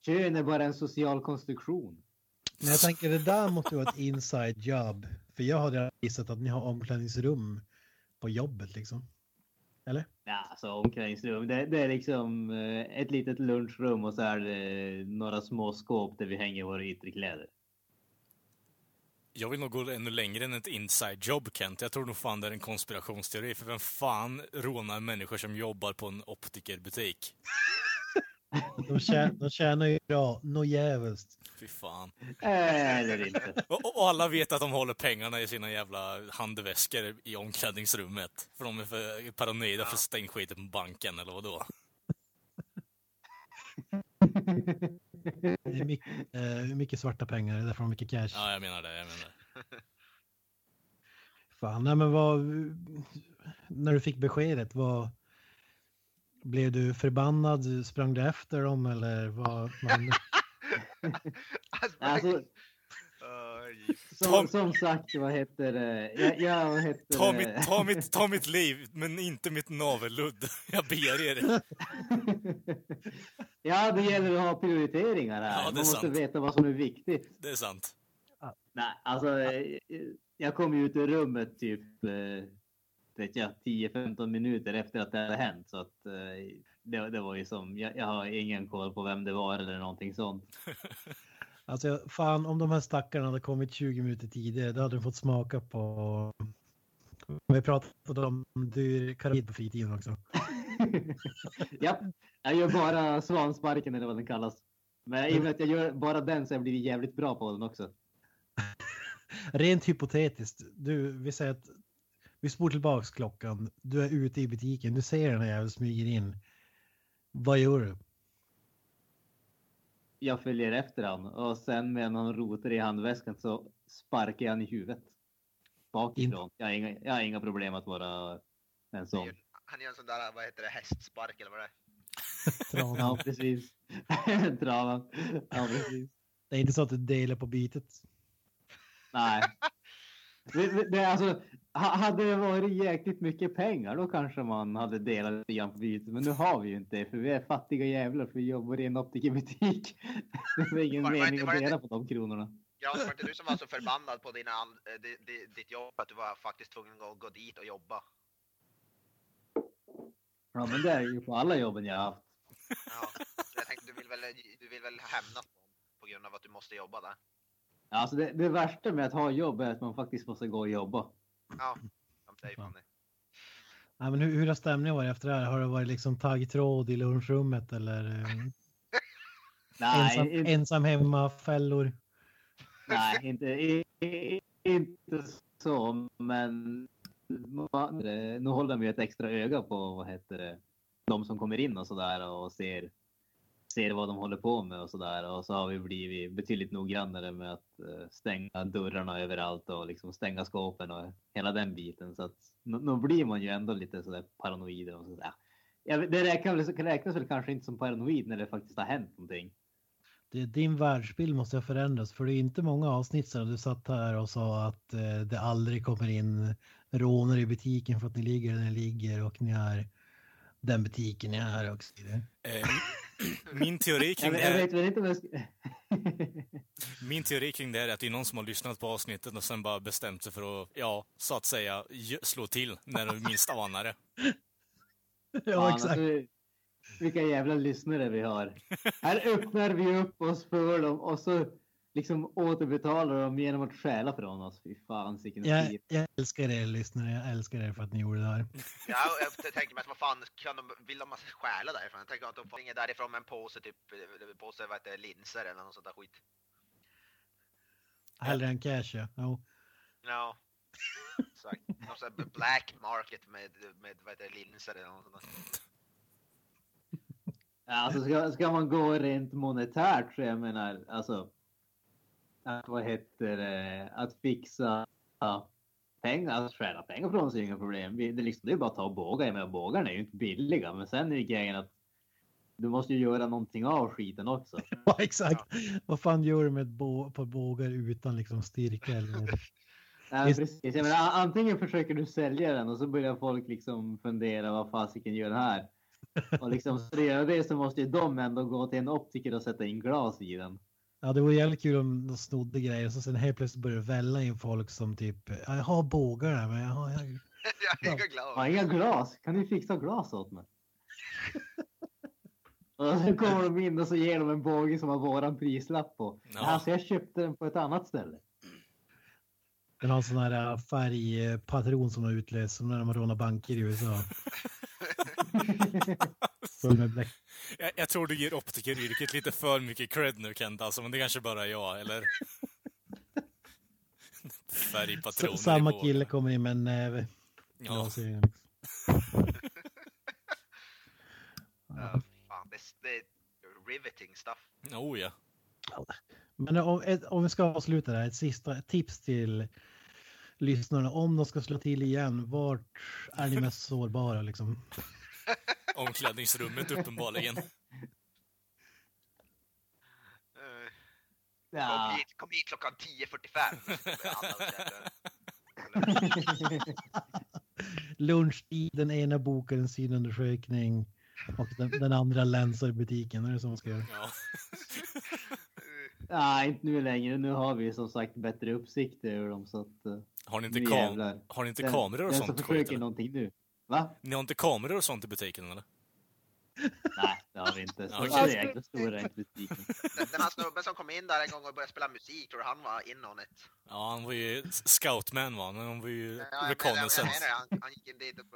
Kön är bara en social konstruktion.
Men jag tänker det där måste vara ett inside job. För jag hade gissat att ni har omklädningsrum på jobbet liksom. Eller?
Ja, alltså omklädningsrum. Det, det är liksom eh, ett litet lunchrum och så är det några små skåp där vi hänger våra yttre kläder.
Jag vill nog gå ännu längre än ett inside job, Kent. Jag tror nog fan det är en konspirationsteori. För vem fan rånar människor som jobbar på en optikerbutik?
De, tjä, de tjänar ju bra, nå jävligt.
Fy fan.
Eller inte.
Och, och alla vet att de håller pengarna i sina jävla handväskor i omklädningsrummet. För de är för paranoida för stäng skiten på banken, eller vadå? (laughs)
Det är mycket, (laughs) eh, mycket svarta pengar, det är därför de har mycket cash.
Ja, jag menar det. Jag menar det. (laughs)
Fan, nej men vad... När du fick beskedet, vad... Blev du förbannad? Sprang du efter dem eller vad? vad hände? (laughs)
Alltså, Som, som sagt, vad heter det? Jag, jag vad heter
Ta
det?
mitt, ta, mitt, ta mitt liv, men inte mitt navelludd. (laughs) Jag ber er.
ja, det gäller att ha prioriteringar här.
Ja,
Man måste
sant.
veta vad som är viktigt.
Det är sant.
Nej, alltså, eh, jag kom ju ut ur rummet typ eh, vet jag, 10-15 minuter efter att det hade hänt. Så att eh, det, det var ju som, jag, jag har ingen koll på vem det var eller någonting sånt. (laughs)
Alltså fan, om de här stackarna hade kommit 20 minuter tidigare, då hade de fått smaka på... Vi pratade om dyr karbid på fritiden också. (laughs)
ja, jag gör bara svansparken eller vad den kallas. Men i och med att jag gör bara den så jag blivit jävligt bra på den också. (laughs)
Rent hypotetiskt, du, vi säger att vi spår tillbaks klockan, du är ute i butiken, du ser den här jäveln smyger in. Vad gör du?
Jag följer efter han och sen med någon roter i handväskan så sparkar jag han i huvudet. Bakifrån. Jag har inga, jag har inga problem att vara en sån.
Han gör en sån där, vad heter det, hästspark eller vad det är. (laughs)
Ja, precis. (laughs) Travan. Ja, precis.
Det är inte så att du delar på bytet.
Nej. (laughs) Det, det, alltså, ha- hade det varit jäkligt mycket pengar då kanske man hade delat lite grann på bytet. Men nu har vi ju inte det för vi är fattiga jävlar för vi jobbar i en optikerbutik. (laughs) Det är ingen
Var-
mening att
var det
dela på de kronorna.
Ja, var det du som var så förbannad på dina, eh, di- di- ditt jobb att du var faktiskt tvungen att gå, dit och jobba?
Ja, men det är ju på alla jobben jag har haft.
Ja, jag tänkte du vill väl, du vill väl hämnas på grund av att du måste jobba där?
Alltså det, det värsta med att ha jobb är att man faktiskt måste gå och jobba.
Ja, det är ju fan det.
Nej, men hur, hur har stämningen varit efter det här? Har det varit liksom taggtråd i lunchrummet eller eh, (laughs)
Nej,
ensam,
inte,
ensam hemma, fällor?
nej inte, i- inte så, men man, nu håller de ju ett extra öga på vad heter det, de som kommer in och sådär och ser ser vad de håller på med och sådär. Och så har vi blivit betydligt noggrannare med att eh, stänga dörrarna överallt och liksom stänga skåpen och hela den biten. Så att nu, blir man ju ändå lite sådär paranoid. Och sådär. Ja, det räknas, väl- räknas väl kanske inte som paranoid när det faktiskt har hänt någonting.
Det, din världsbild måste ha förändrats för det är inte många avsnitt sedan du satt här och sa att eh, det aldrig kommer in rånare i butiken för att ni ligger där ni ligger och ni är den butiken ni är och så vidare.
Eh, min, teori kring det
jag
här, min teori kring det är att det är någon som har lyssnat på avsnittet och sen bara bestämt sig för att, ja, så att säga, slå till när de minst anar det. (laughs)
Ja,
Fan,
exakt.
alltså, vilka jävla lyssnare vi har. (laughs) Här öppnar vi upp oss för dem och så liksom återbetalar dem genom att stjäla från oss. Fy fan vilken
Jag, jag älskar er lyssnare, jag älskar er för att ni gjorde det här.
Ja, jag tänker mig att vad fan kan de, vill de stjäla därifrån? Jag tänker att de får inget därifrån med en påse typ, påse vad heter linser eller något sånt där skit.
Hellre än cash ja. Jo.
Ja. Exakt. Någon sån här black market med, med vad heter linser eller något sånt där.
Ja, Alltså ska, ska man gå rent monetärt så jag menar alltså. Att, vad heter det, att fixa ja, pengar, att stjäla pengar från sig är inga problem. Det, är liksom, det är bara att ta och båga. Jag menar bågarna är ju inte billiga men sen är det grejen att du måste ju göra någonting av skiten också. (laughs)
Ja, exakt. Vad fan gör du med ett bå på bågar utan liksom styrka eller? (laughs)
Ja,
Visst.
precis. Jag menar, antingen försöker du sälja den och så börjar folk liksom fundera vad fasiken gör den här. Och liksom för att göra det så måste ju de ändå gå till en optiker och sätta in glas i den.
Ja, det vore jävligt kul om de snodde grejer och så sen helt plötsligt börjar välla in folk som typ, "Ja, jag har bågar där men jag har, jag... (laughs)
Jag är inga.
Har inga glas? Kan du fixa glas åt mig? (laughs) och så kommer de in och så ger de en båge som har våran prislapp på.
Ja.
Alltså jag köpte den på ett annat ställe.
Den har en sån här äh, färgpatron som har utlöst som när de rånar banker i USA. (laughs) Full med bläck.
Jag, jag tror du ger optikeryrket lite för mycket cred nu Kent, alltså, men det kanske bara är jag, eller? (laughs) Färgpatroner
S- Samma
i
kille kommer in med en näve.
Ja.
glasögon, liksom.
Ja, fan, det, det är riveting stuff.
Oh ja.
Men om, om vi ska avsluta det här, ett sista tips till lyssnarna. Om de ska slå till igen, vart är ni mest sårbara liksom? (laughs)
Omklädningsrummet uppenbarligen.
Eh, Kom,
Ja.
hit, kom hit klockan 10.45. (laughs) Alla jävlar.
Lunchtid, den ena bokar en synundersökning och den, den andra länsar i butiken. Är det så man ska göra?
Ja.
Nej, inte nu längre. Nu har vi som sagt bättre uppsikt över dem så att... eh,
Har ni inte, kam
jävlar.
har ni inte
Den-
kameror och
den som
sånt?
försöker
skit,
någonting nu. Va?
Ni har inte kameror och sånt i butiken eller?
Nej, det har vi inte. Så (laughs)
Ja,
så
okej.
jäkla stora är inte butiken.
Den, den här snubben som kom in där en gång och började spela musik, tror han var in on it?
Ja, han var ju scoutman va, han var ju
Ja,
reconnaissance.
han, han gick in dit och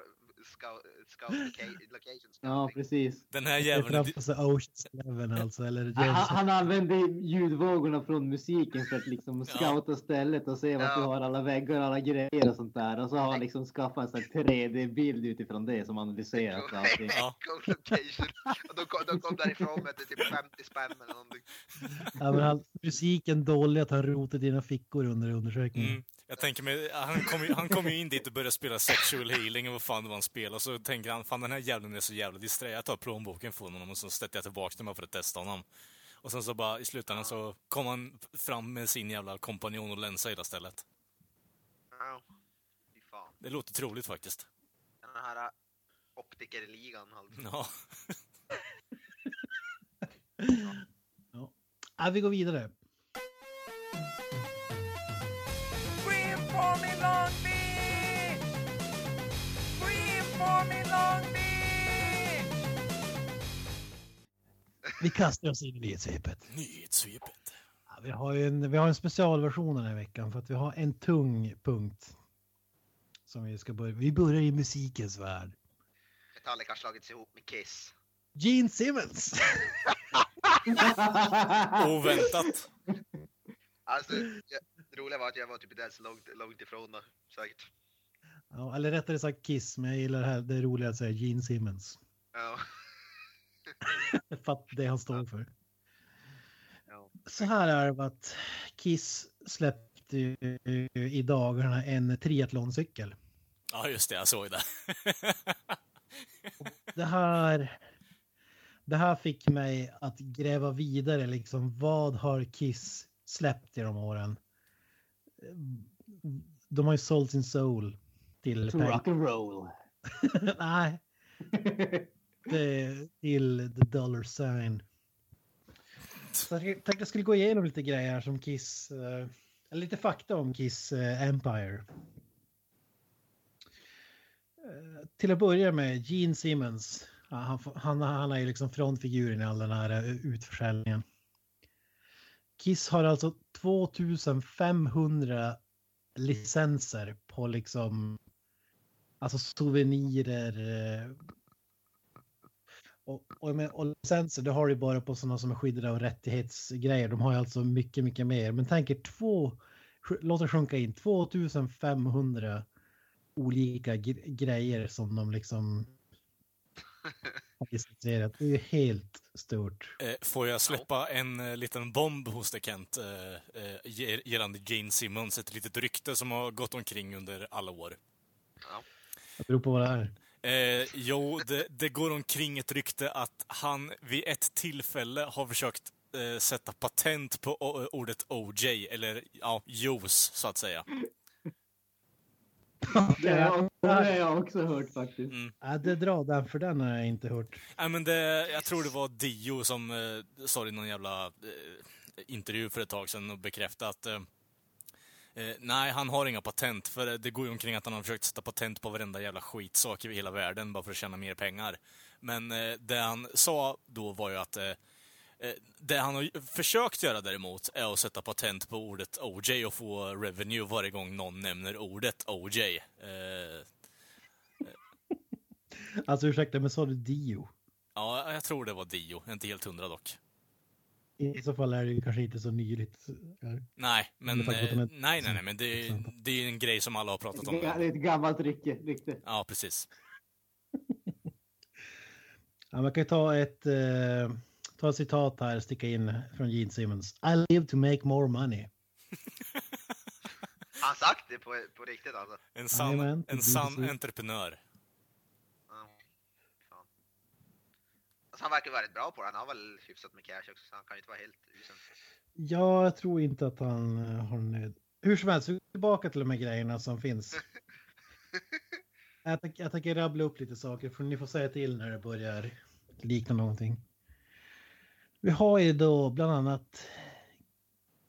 scout, scout loca- location
Ja, precis.
Den här
Det är
jäveln...
framför sig Oceans Eleven alltså, eller
Han,
James
han använde ljudvågorna från musiken för att liksom
Ja.
scouta stället och se vart du har alla väggar och alla grejer och sånt där. Och så har han liksom skaffat en sån här 3D-bild utifrån det som analyserat allting. (laughs)
Ja.
Location. Och de kom, de kom därifrån med typ 50 spänn eller någonting.
Ja, men han, musiken dålig att han rotat i dina fickor under undersökningen.
Mm. Jag tänker mig, han kom, ju, han kom ju in dit och började spela sexual healing och vad fan det var han spelade. Och så tänker han, fan den här jäveln är så jävla disträ. Jag tar plånboken från honom och så sätter jag tillbaka den bara för att testa honom. Och sen så bara i slutändan så kom han fram med sin jävla kompanjon och länsa hela stället.
Ja, fy fan.
Det låter troligt faktiskt.
Den här äh, optikerligan. alltså. (laughs)
Ja.
Ja, vi går vidare.
For me Long Beach! Scream for me Long Beach!
Vi kastar oss in i nyhetssvepet.
Nyhetssvepet.
Ja, vi, har en, vi har en specialversion den här veckan för att vi har en tung punkt. Som vi ska börja. Vi börjar i musikens värld.
Metallica har slagits ihop med Kiss.
Gene Simmons! (laughs)
Oväntat.
Alltså, jag, det roliga var att jag var typ där så långt, långt ifrån då, säkert.
Ja, eller rättare sagt Kiss, men jag gillar det här. Det är roligt att säga Gene Simmons.
Ja. (laughs)
För att det han står för.
Ja.
Så här är det att Kiss släppte ju i dagarna en triathloncykel.
Ja, just det, jag såg det.
Det här, det här fick mig att gräva vidare, liksom vad har Kiss släppt genom åren? De har ju sålt sin soul till
To rock and roll. (laughs)
Nej, till the dollar sign. Så jag tänkte jag skulle gå igenom lite grejer som Kiss, eller lite fakta om Kiss eh, Empire. Eh, Till att börja med Gene Simmons. Han, han, han är ju liksom frontfiguren i all den här utförsäljningen. Kiss har alltså 2500 licenser på liksom alltså souvenirer. Eh, och, och, och licenser, det har du bara på sådana som är skyddade av rättighetsgrejer. De har ju alltså mycket, mycket mer. Men tänk er två, låt det sjunka in, 2500 olika grejer som de liksom. Det är ju helt stort.
Eh, Får jag släppa en eh, liten bomb hos dig Kent, eh, gällande Gene Simmons, ett litet rykte som har gått omkring under alla år.
Det beror på vad det är.
Eh, jo, det, det går omkring ett rykte att han vid ett tillfälle har försökt eh, sätta patent på ordet OJ, eller ja, juice, så att säga.
Det har jag, det har jag också hört faktiskt.
Ja, det drar den, för den har jag inte hört.
Nej, men det, jag tror det var Dio som eh, sa i någon jävla eh, intervju för ett tag sedan och bekräftade att eh, eh, nej, han har inga patent. För det går ju omkring att han har försökt sätta patent på varenda jävla skitsak i hela världen bara för att tjäna mer pengar. Men eh, det han sa då var ju att eh, det han har försökt göra däremot är att sätta patent på ordet OJ och få revenue varje gång någon nämner ordet OJ. Eh, (laughs)
Alltså ursäkta, men sa du Dio?
ja, jag tror det var Dio. Jag är inte helt hundra dock.
I så fall är det kanske inte så nyligt.
Nej, men, eh, nej, nej, nej, men det, är- det är en grej som alla har pratat om.
Det är ett gammalt rykte. rykte.
Ja, precis. (laughs)
Ja, man kan ju ta ett, eh, ta ett citat här, sticka in från Gene Simmons. I live to make more money. (laughs)
Han sagt det på, på riktigt alltså?
En sann,
det
en sann entreprenör.
Alltså, han verkar väldigt bra på det. Han har väl hyfsat med cash också, så han kan ju inte vara helt usel.
Ja, jag tror inte att han eh, har nöd. Hur som helst, tillbaka till de här grejerna som finns. (laughs) Jag, jag tänker rabbla upp lite saker, för ni får säga till när det börjar likna någonting. Vi har ju då bland annat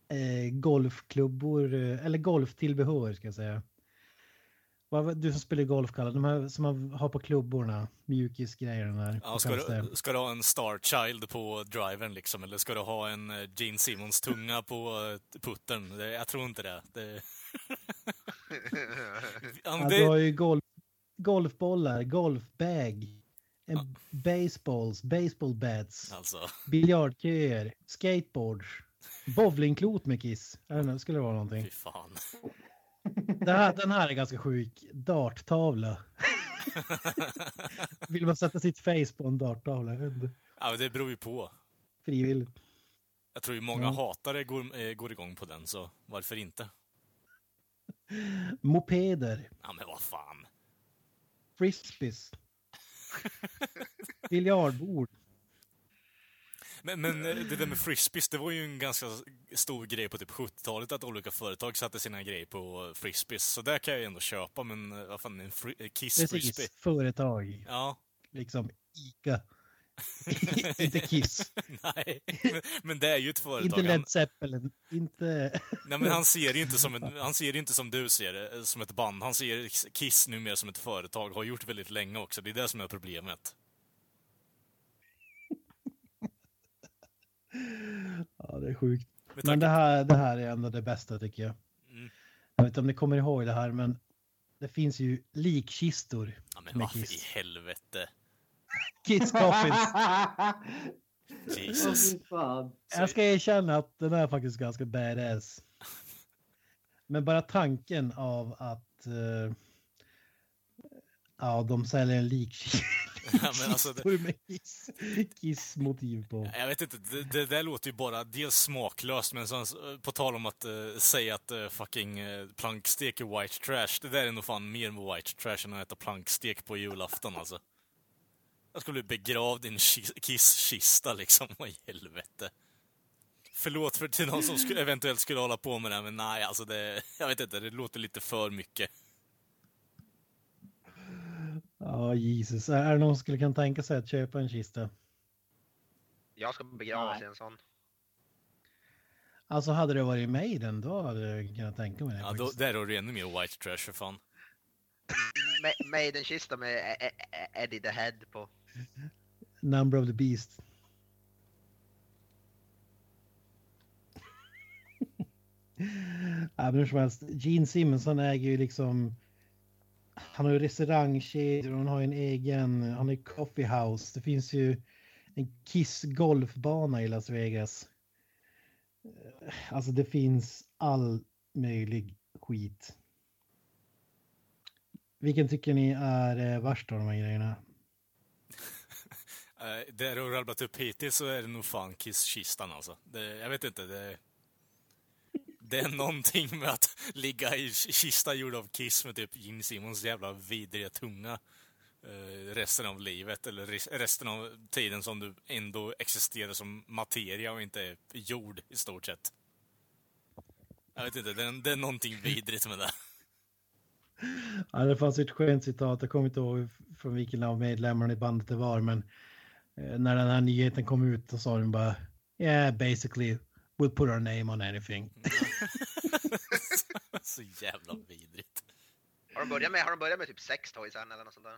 eh, golfklubbor, eh, eller golftillbehör ska jag säga. Vad- Du som spelar golf, Kalle, de här som man har på klubborna, mjukisgrejerna där.
Ja, ska, du, ska du ha en Star Child på drivern liksom, eller ska du ha en eh, Gene Simmons tunga på eh, puttern? Det, jag tror inte det. det... (laughs) ja,
du har ju golf, golfbollar, golfbag, en baseballs, baseball bats,
alltså,
biljardköer, skateboards, bowlingklot med kiss. Jag vet inte, skulle det vara någonting.
fy fan.
Det här, den här är ganska sjuk. Darttavla. (laughs) Vill man sätta sitt face på en darttavla?
Ja, men det beror ju på.
Frivilligt.
Jag tror ju många
Ja.
hatare går, eh, går igång på den, så varför inte?
Mopeder,
Ja, men vad fan.
frisbees, (laughs) biljardbord.
Men, men eh, det där med frisbees, det var ju en ganska stor grej på typ 70-talet att olika företag satte sina grejer på frisbees. Så där kan jag ju ändå köpa, men eh, vad fan, en fri, eh, Kiss frisbee?
Precis, företag.
Ja.
Liksom Ica. (laughs) inte Kiss.
Nej, men, men det är ju ett företag.
Inte Led Zeppelin. Inte...
nej, men han ser ju inte som en, han ser inte som du ser det, som ett band. Han ser Kiss nu mer som ett företag, har gjort väldigt länge också. Det är det som är problemet.
Ja, det är sjukt. Men det här, det här är ändå det bästa tycker jag.
Mm.
Jag vet inte om ni kommer ihåg det här, men det finns ju likkistor
Ja, men varför i helvete?
Kiss Coffins. (laughs)
Jesus.
Jag ska erkänna att den är faktiskt ganska badass. Men bara tanken av att eh, ja, de säljer en lik (laughs)
Ja, men alltså, det, (laughs)
med Kiss, Kiss-motiv på.
jag vet inte, det, det där låter ju bara dels smaklöst, men sen, på tal om att uh, säga att uh, fucking uh, plankstek är white trash, det där är nog fan mer med white trash än att äta plankstek på julafton alltså. Jag skulle bli begravd i en ki- Kiss-kista liksom, vad i helvete. Förlåt för till någon som skulle, eventuellt skulle hålla på med det, här, men nej alltså det, jag vet inte, det låter lite för mycket.
Ja, Jesus. Är det någon som skulle kunna tänka sig att köpa en kista?
Jag ska begravas i en sån.
Alltså hade det varit Maiden, då hade jag kunnat tänka mig det.
Ja, då, där har du ännu mer white trash för fan.
Ma- Maiden-kista med E- E- Eddie the Head på.
Number of the Beast. ja, men hur som helst, Gene Simmons han äger ju liksom han har ju restaurangkedjor, han har ju en egen, han har ju coffee house. Det finns ju en Kiss golfbana i Las Vegas. Alltså det finns all möjlig skit. Vilken tycker ni är eh, värst av de här grejerna?
Eh, det du har rabblat upp hittills så är det nog fan Kiss-kistan alltså. Det, jag vet inte, det... Det är någonting med att ligga i kista gjord av Kiss med typ Gene Simmons jävla vidriga tunga eh, resten av livet, eller resten av tiden som du ändå existerar som materia och inte är jord i stort sett. Jag vet inte, det är, det är någonting vidrigt med det.
Ja, det fanns ett skönt citat, jag kommer inte ihåg från vilken av medlemmarna i bandet det var, men när den här nyheten kom ut så sa de bara Yeah, basically, we'll put our name on anything. (laughs)
Så jävla vidrigt.
Har de börjat med, har de börjat med typ sex toys än eller något sånt där?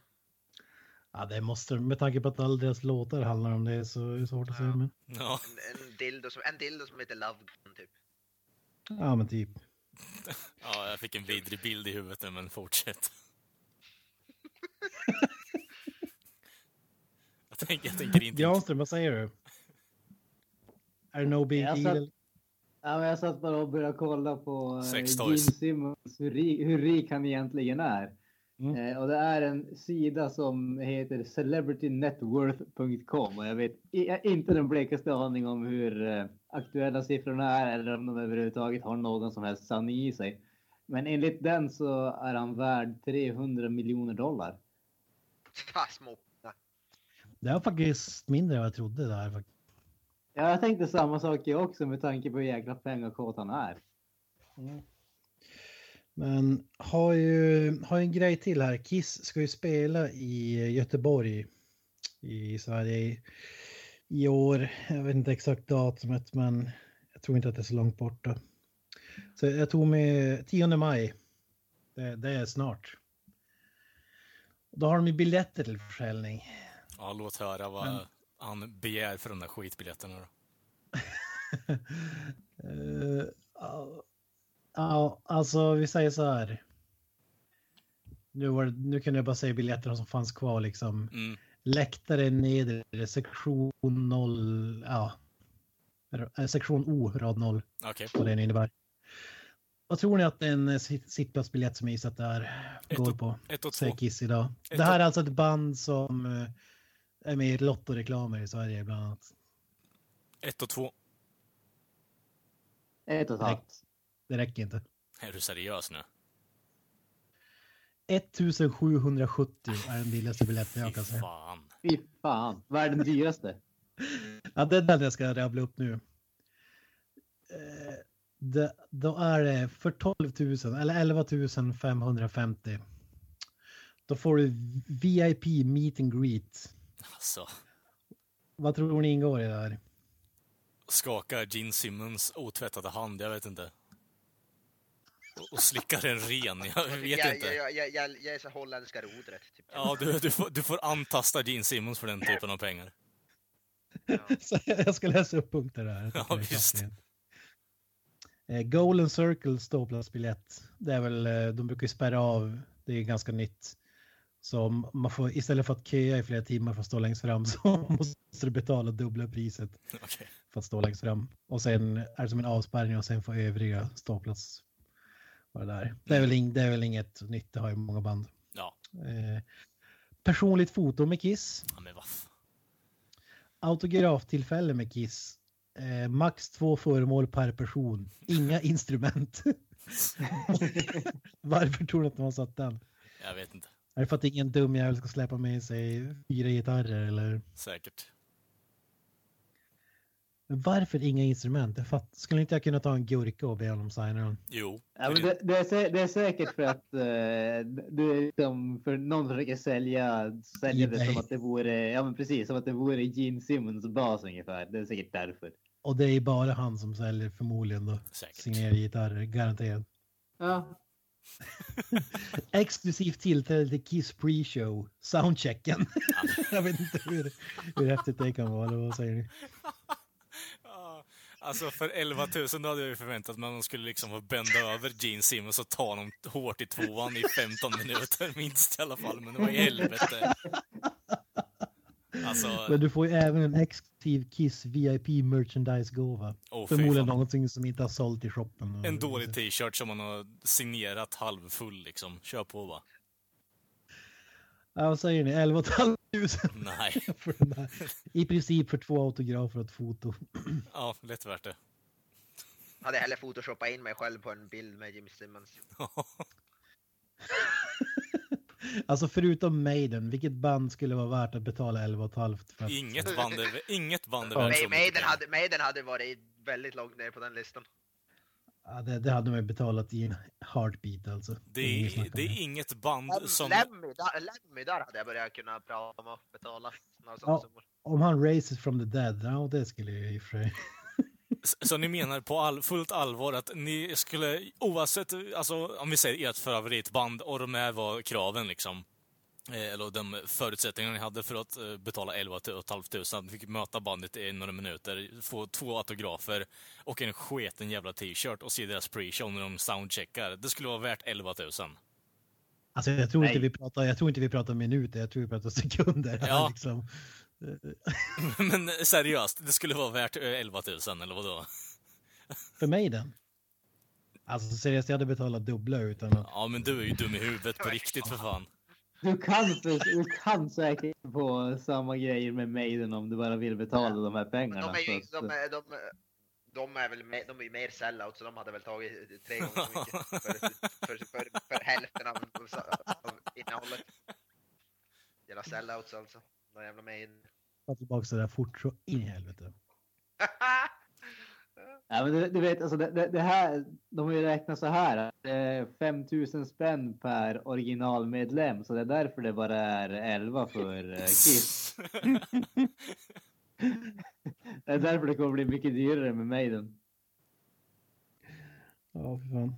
Ja, det måste med tanke på att alla deras låtar handlar om det så är det svårt att säga. Men,
Ja,
En, en, dildo som, en dildo som heter Love Gun typ.
ja, men typ.
ja, jag fick en vidrig bild i huvudet men fortsätt. (laughs) jag, tänker, jag tänker inte...
Granström, vad säger du? Är det no big
Jag
deal?
satt- Ja, men jag satt bara och började kolla på eh,
toys.
Simmons, hur, ri, hur rik han egentligen är.
Mm.
Eh, och det är en sida som heter celebritynetworth.com och jag vet inte den blekaste aning om hur eh, aktuella siffrorna är eller om de överhuvudtaget har någon som helst sanning i sig. Men enligt den så är han värd 300 miljoner dollar.
Ha, små.
Det var faktiskt mindre än vad jag trodde där.
Ja, jag tänkte samma sak jag också med tanke på hur jäkla pengakåt han är.
Men har ju, har ju en grej till här. Kiss ska ju spela i Göteborg i Sverige i, i år. Jag vet inte exakt datumet men jag tror inte att det är så långt borta. Så jag tog med 10 maj. Det, det är snart. Då har de ju biljetter till försäljning.
Ja, låt höra vad
Men-
han begär för de där skitbiljetterna då. (laughs)
Eh, ja, alltså vi säger så här. Nu, var nu kunde jag bara säga biljetterna som fanns kvar liksom.
Mm.
Läktare nedre, sektion 0, ja. Eh, Sektion O, rad 0,
Okej.
vad det innebär. Vad tror ni att en sitt- sittplatsbiljett som jag gissat där
Ett
går
och-
på?
Ett och två.
Säger Kiss idag.
Ett
Det här är alltså ett band som eh, är med i Lotto-reklamer i Sverige bland annat.
Ett och två.
Ett och ett halvt.
Det räcker inte.
Är du seriös nu?
1770 är den billigaste biljetten jag kan säga.
fan.
Fy fan, vad är den dyraste?
Ja, det är den jag ska rabbla upp nu. Eh, Det, då är det för 12 000 eller 11 550. Då får du VIP meet and greet.
Alltså,
Vad tror ni ingår i det här?
skaka Gene Simmons otvättade hand, jag vet inte. Och, och slicka den ren, jag vet
jag,
inte.
Jag, jag, jag, jag är så holländska rodret. Typ.
Ja, du, du, får, du får antasta Gene Simmons för den typen av pengar.
Så jag ska läsa upp punkter där.
Ja, visst.
Eh, Golden Circle ståplatsbiljett. Det är väl, eh, de brukar ju spärra av, det är ganska nytt. Så man får, istället för att köa i flera timmar för att stå längst fram (laughs) så måste du betala dubbla priset
Okej.
för att stå längst fram. Och sen är det som en avspärrning och sen får övriga ståplats vara där. Det är väl, ing, det är väl inget nytt, det har ju många band.
Ja.
Eh, Personligt foto med Kiss.
Ja, men vad f-
Autograftillfälle med Kiss. Eh, max två föremål per person. Inga instrument. (laughs) (laughs) Varför tror du att de har satt den?
Jag vet inte.
Är det för att ingen dum jävel ska släppa med sig fyra gitarrer eller?
Säkert.
Men varför inga instrument? Jag fatt, skulle inte jag kunna ta en gurka och be honom signa den?
Jo.
Ja, men det, det, är, sä- det är säkert för att eh, du är liksom, för någon försöker sälja, sälja det som att det vore, ja men precis, som att det vore Gene Simmons bas ungefär. Det är säkert därför.
Och det är bara han som säljer förmodligen då.
Säkert.
Signerade gitarrer, garanterat.
Ja. (laughs)
Exklusivt tillträde till Kiss pre-show. Soundchecken. (laughs) jag vet inte hur, hur häftigt det kan vara. Eller vad säger ni? (laughs)
Alltså för 11 000 då hade jag ju förväntat mig att de skulle liksom få bända över Gene Simmons och ta honom hårt i tvåan i 15 minuter minst i alla fall. Men det var i helvete. Alltså,
Men du får ju även en exklusiv Kiss VIP merchandise-gåva.
Fy
Förmodligen
fan.
någonting som inte har sålt i shoppen.
en dålig t-shirt som man har signerat halvfull liksom. Kör på va?
Ja, vad säger ni? 11 500
Nej. (laughs)
för den där. I princip för två autografer och ett foto.
Ja, lätt värt det.
Hade hellre photoshoppat in mig själv på en bild med Jim Simmons. (laughs)
Alltså förutom Maiden, vilket band skulle vara värt att betala 11 500 för? att-
Inget band är, inget band är
Ja.
värt
Maiden hade, Maiden hade varit väldigt långt ner på den listan.
Ja, det, det hade man ju betalat i en heartbeat alltså.
Det är, det är inget band som...
Lemmy, där, Lemmy, där hade jag börjat kunna prata om att betala.
Ja, om han raises from the dead, ja det skulle jag i och för sig.
Så ni menar på all, fullt allvar att ni skulle, oavsett, alltså om vi säger ert favoritband och de här var kraven liksom, eh, eller de förutsättningarna ni hade för att eh, betala 11 500, ni fick möta bandet i några minuter, få två autografer och en sketen jävla t-shirt och se deras pre-show när de soundcheckar. Det skulle vara värt 11 000.
Alltså jag tror, inte
Nej.
vi pratar, jag tror inte vi pratar minuter, jag tror vi pratar sekunder. här,
Ja. (laughs)
Liksom. (laughs)
Men seriöst, det skulle vara värt eh, 11 000 eller vadå? (laughs)
För mig den. Alltså seriöst, jag hade betalat dubbla utan att...
Ja men du är ju dum i huvudet på riktigt för fan.
Du kan, du kan säkert få samma grejer med Maiden om du bara vill betala de här pengarna.
de är ju, de är, de, de är väl mer, de är ju mer sellout så de hade väl tagit tre gånger så mycket (laughs) för, för, för, för hälften av, av innehållet. Jävla sellouts alltså. De jävla Maiden.
Ta tillbaka det där fort så in i helvete. (laughs)
Ja, men du, du vet, alltså det, det, det här, de har ju räknat så här. att Det är 5000 spänn per originalmedlem, så det är därför det bara är 11 för eh, (laughs) Kiss. det är därför det kommer bli mycket dyrare med Maiden.
Ja, för fan.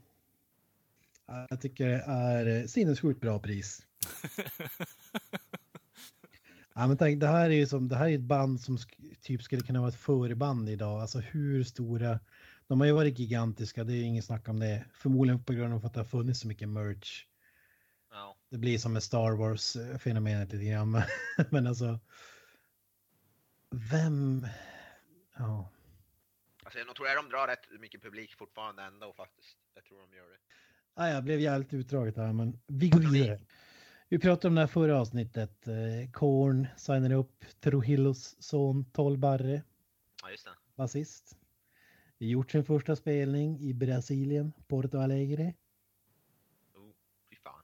Ja, Jag tycker det är eh, sinnessjukt bra pris. (laughs) Ja, men tänk, det här är ju som, det här är ett band som typ skulle kunna vara ett förband idag. Alltså hur stora, de har ju varit gigantiska, det är ju ingen snack om det. Förmodligen på grund av att det har funnits så mycket merch.
Ja.
Det blir som med Star Wars-fenomenet lite grann. men- (laughs) Men alltså, vem, ja.
Alltså jag tror de drar rätt mycket publik fortfarande ändå faktiskt. Jag tror de gör det.
Ah, jag blev jävligt utdraget här, men vi går vidare. Vi pratade om det här förra avsnittet. Eh, Korn signar upp Trujillos son Tol Barre,
Ja just det.
basist. Gjort sin första spelning i Brasilien, Porto Alegre.
Oh, fy fan.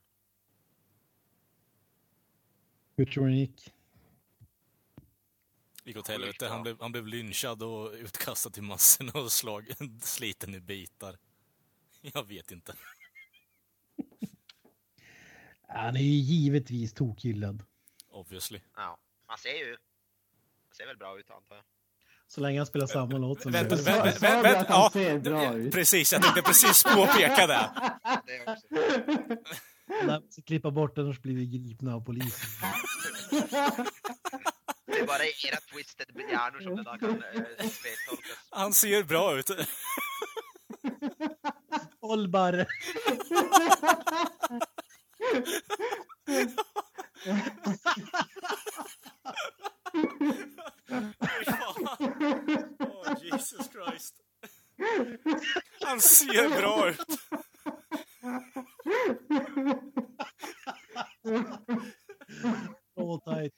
Hur tror ni gick?
Gick åt helvete. Han blev, han blev lynchad och utkastad till massorna och (laughs) slag, sliten i bitar. Jag vet inte.
Han är ju givetvis tokhyllad.
Obviously.
Ja. Man ser ju. Man ser väl bra ut antar jag.
Så länge han spelar samma låt som
Vänta,
det.
vänta, vänta,
du
vänta,
han
ja,
ser bra ut?
Precis, jag tänkte precis påpeka det. (laughs)
Det också.
Klippa bort annars blir vi gripna av polisen.
Det är bara era twisted hjärnor som det där kan äh, feltolkas.
Han ser bra ut. Fan. (laughs) oh, Jesus Christ. Han ser bra ut.
Åh, oh, tight.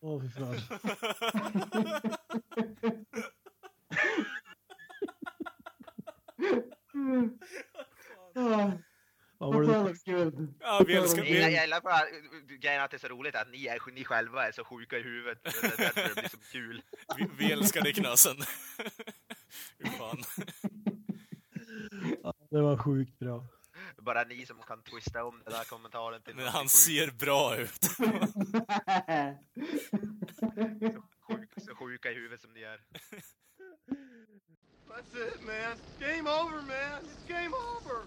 Åh, fy fan. (laughs) (laughs) oh.
Vi älskar-
Jag, jag gillar bara grejen att det är så roligt att ni, är, ni själva är så sjuka i huvudet. Det är därför det blir så kul.
Vi, vi älskar dig Knasen. Hur fan.
Det var sjukt bra.
Bara ni som kan twista om den där kommentaren till
Men han ser bra ut.
Sjuk, så sjuka i huvudet som ni är.
That's it, man. Game over, man. It's game over.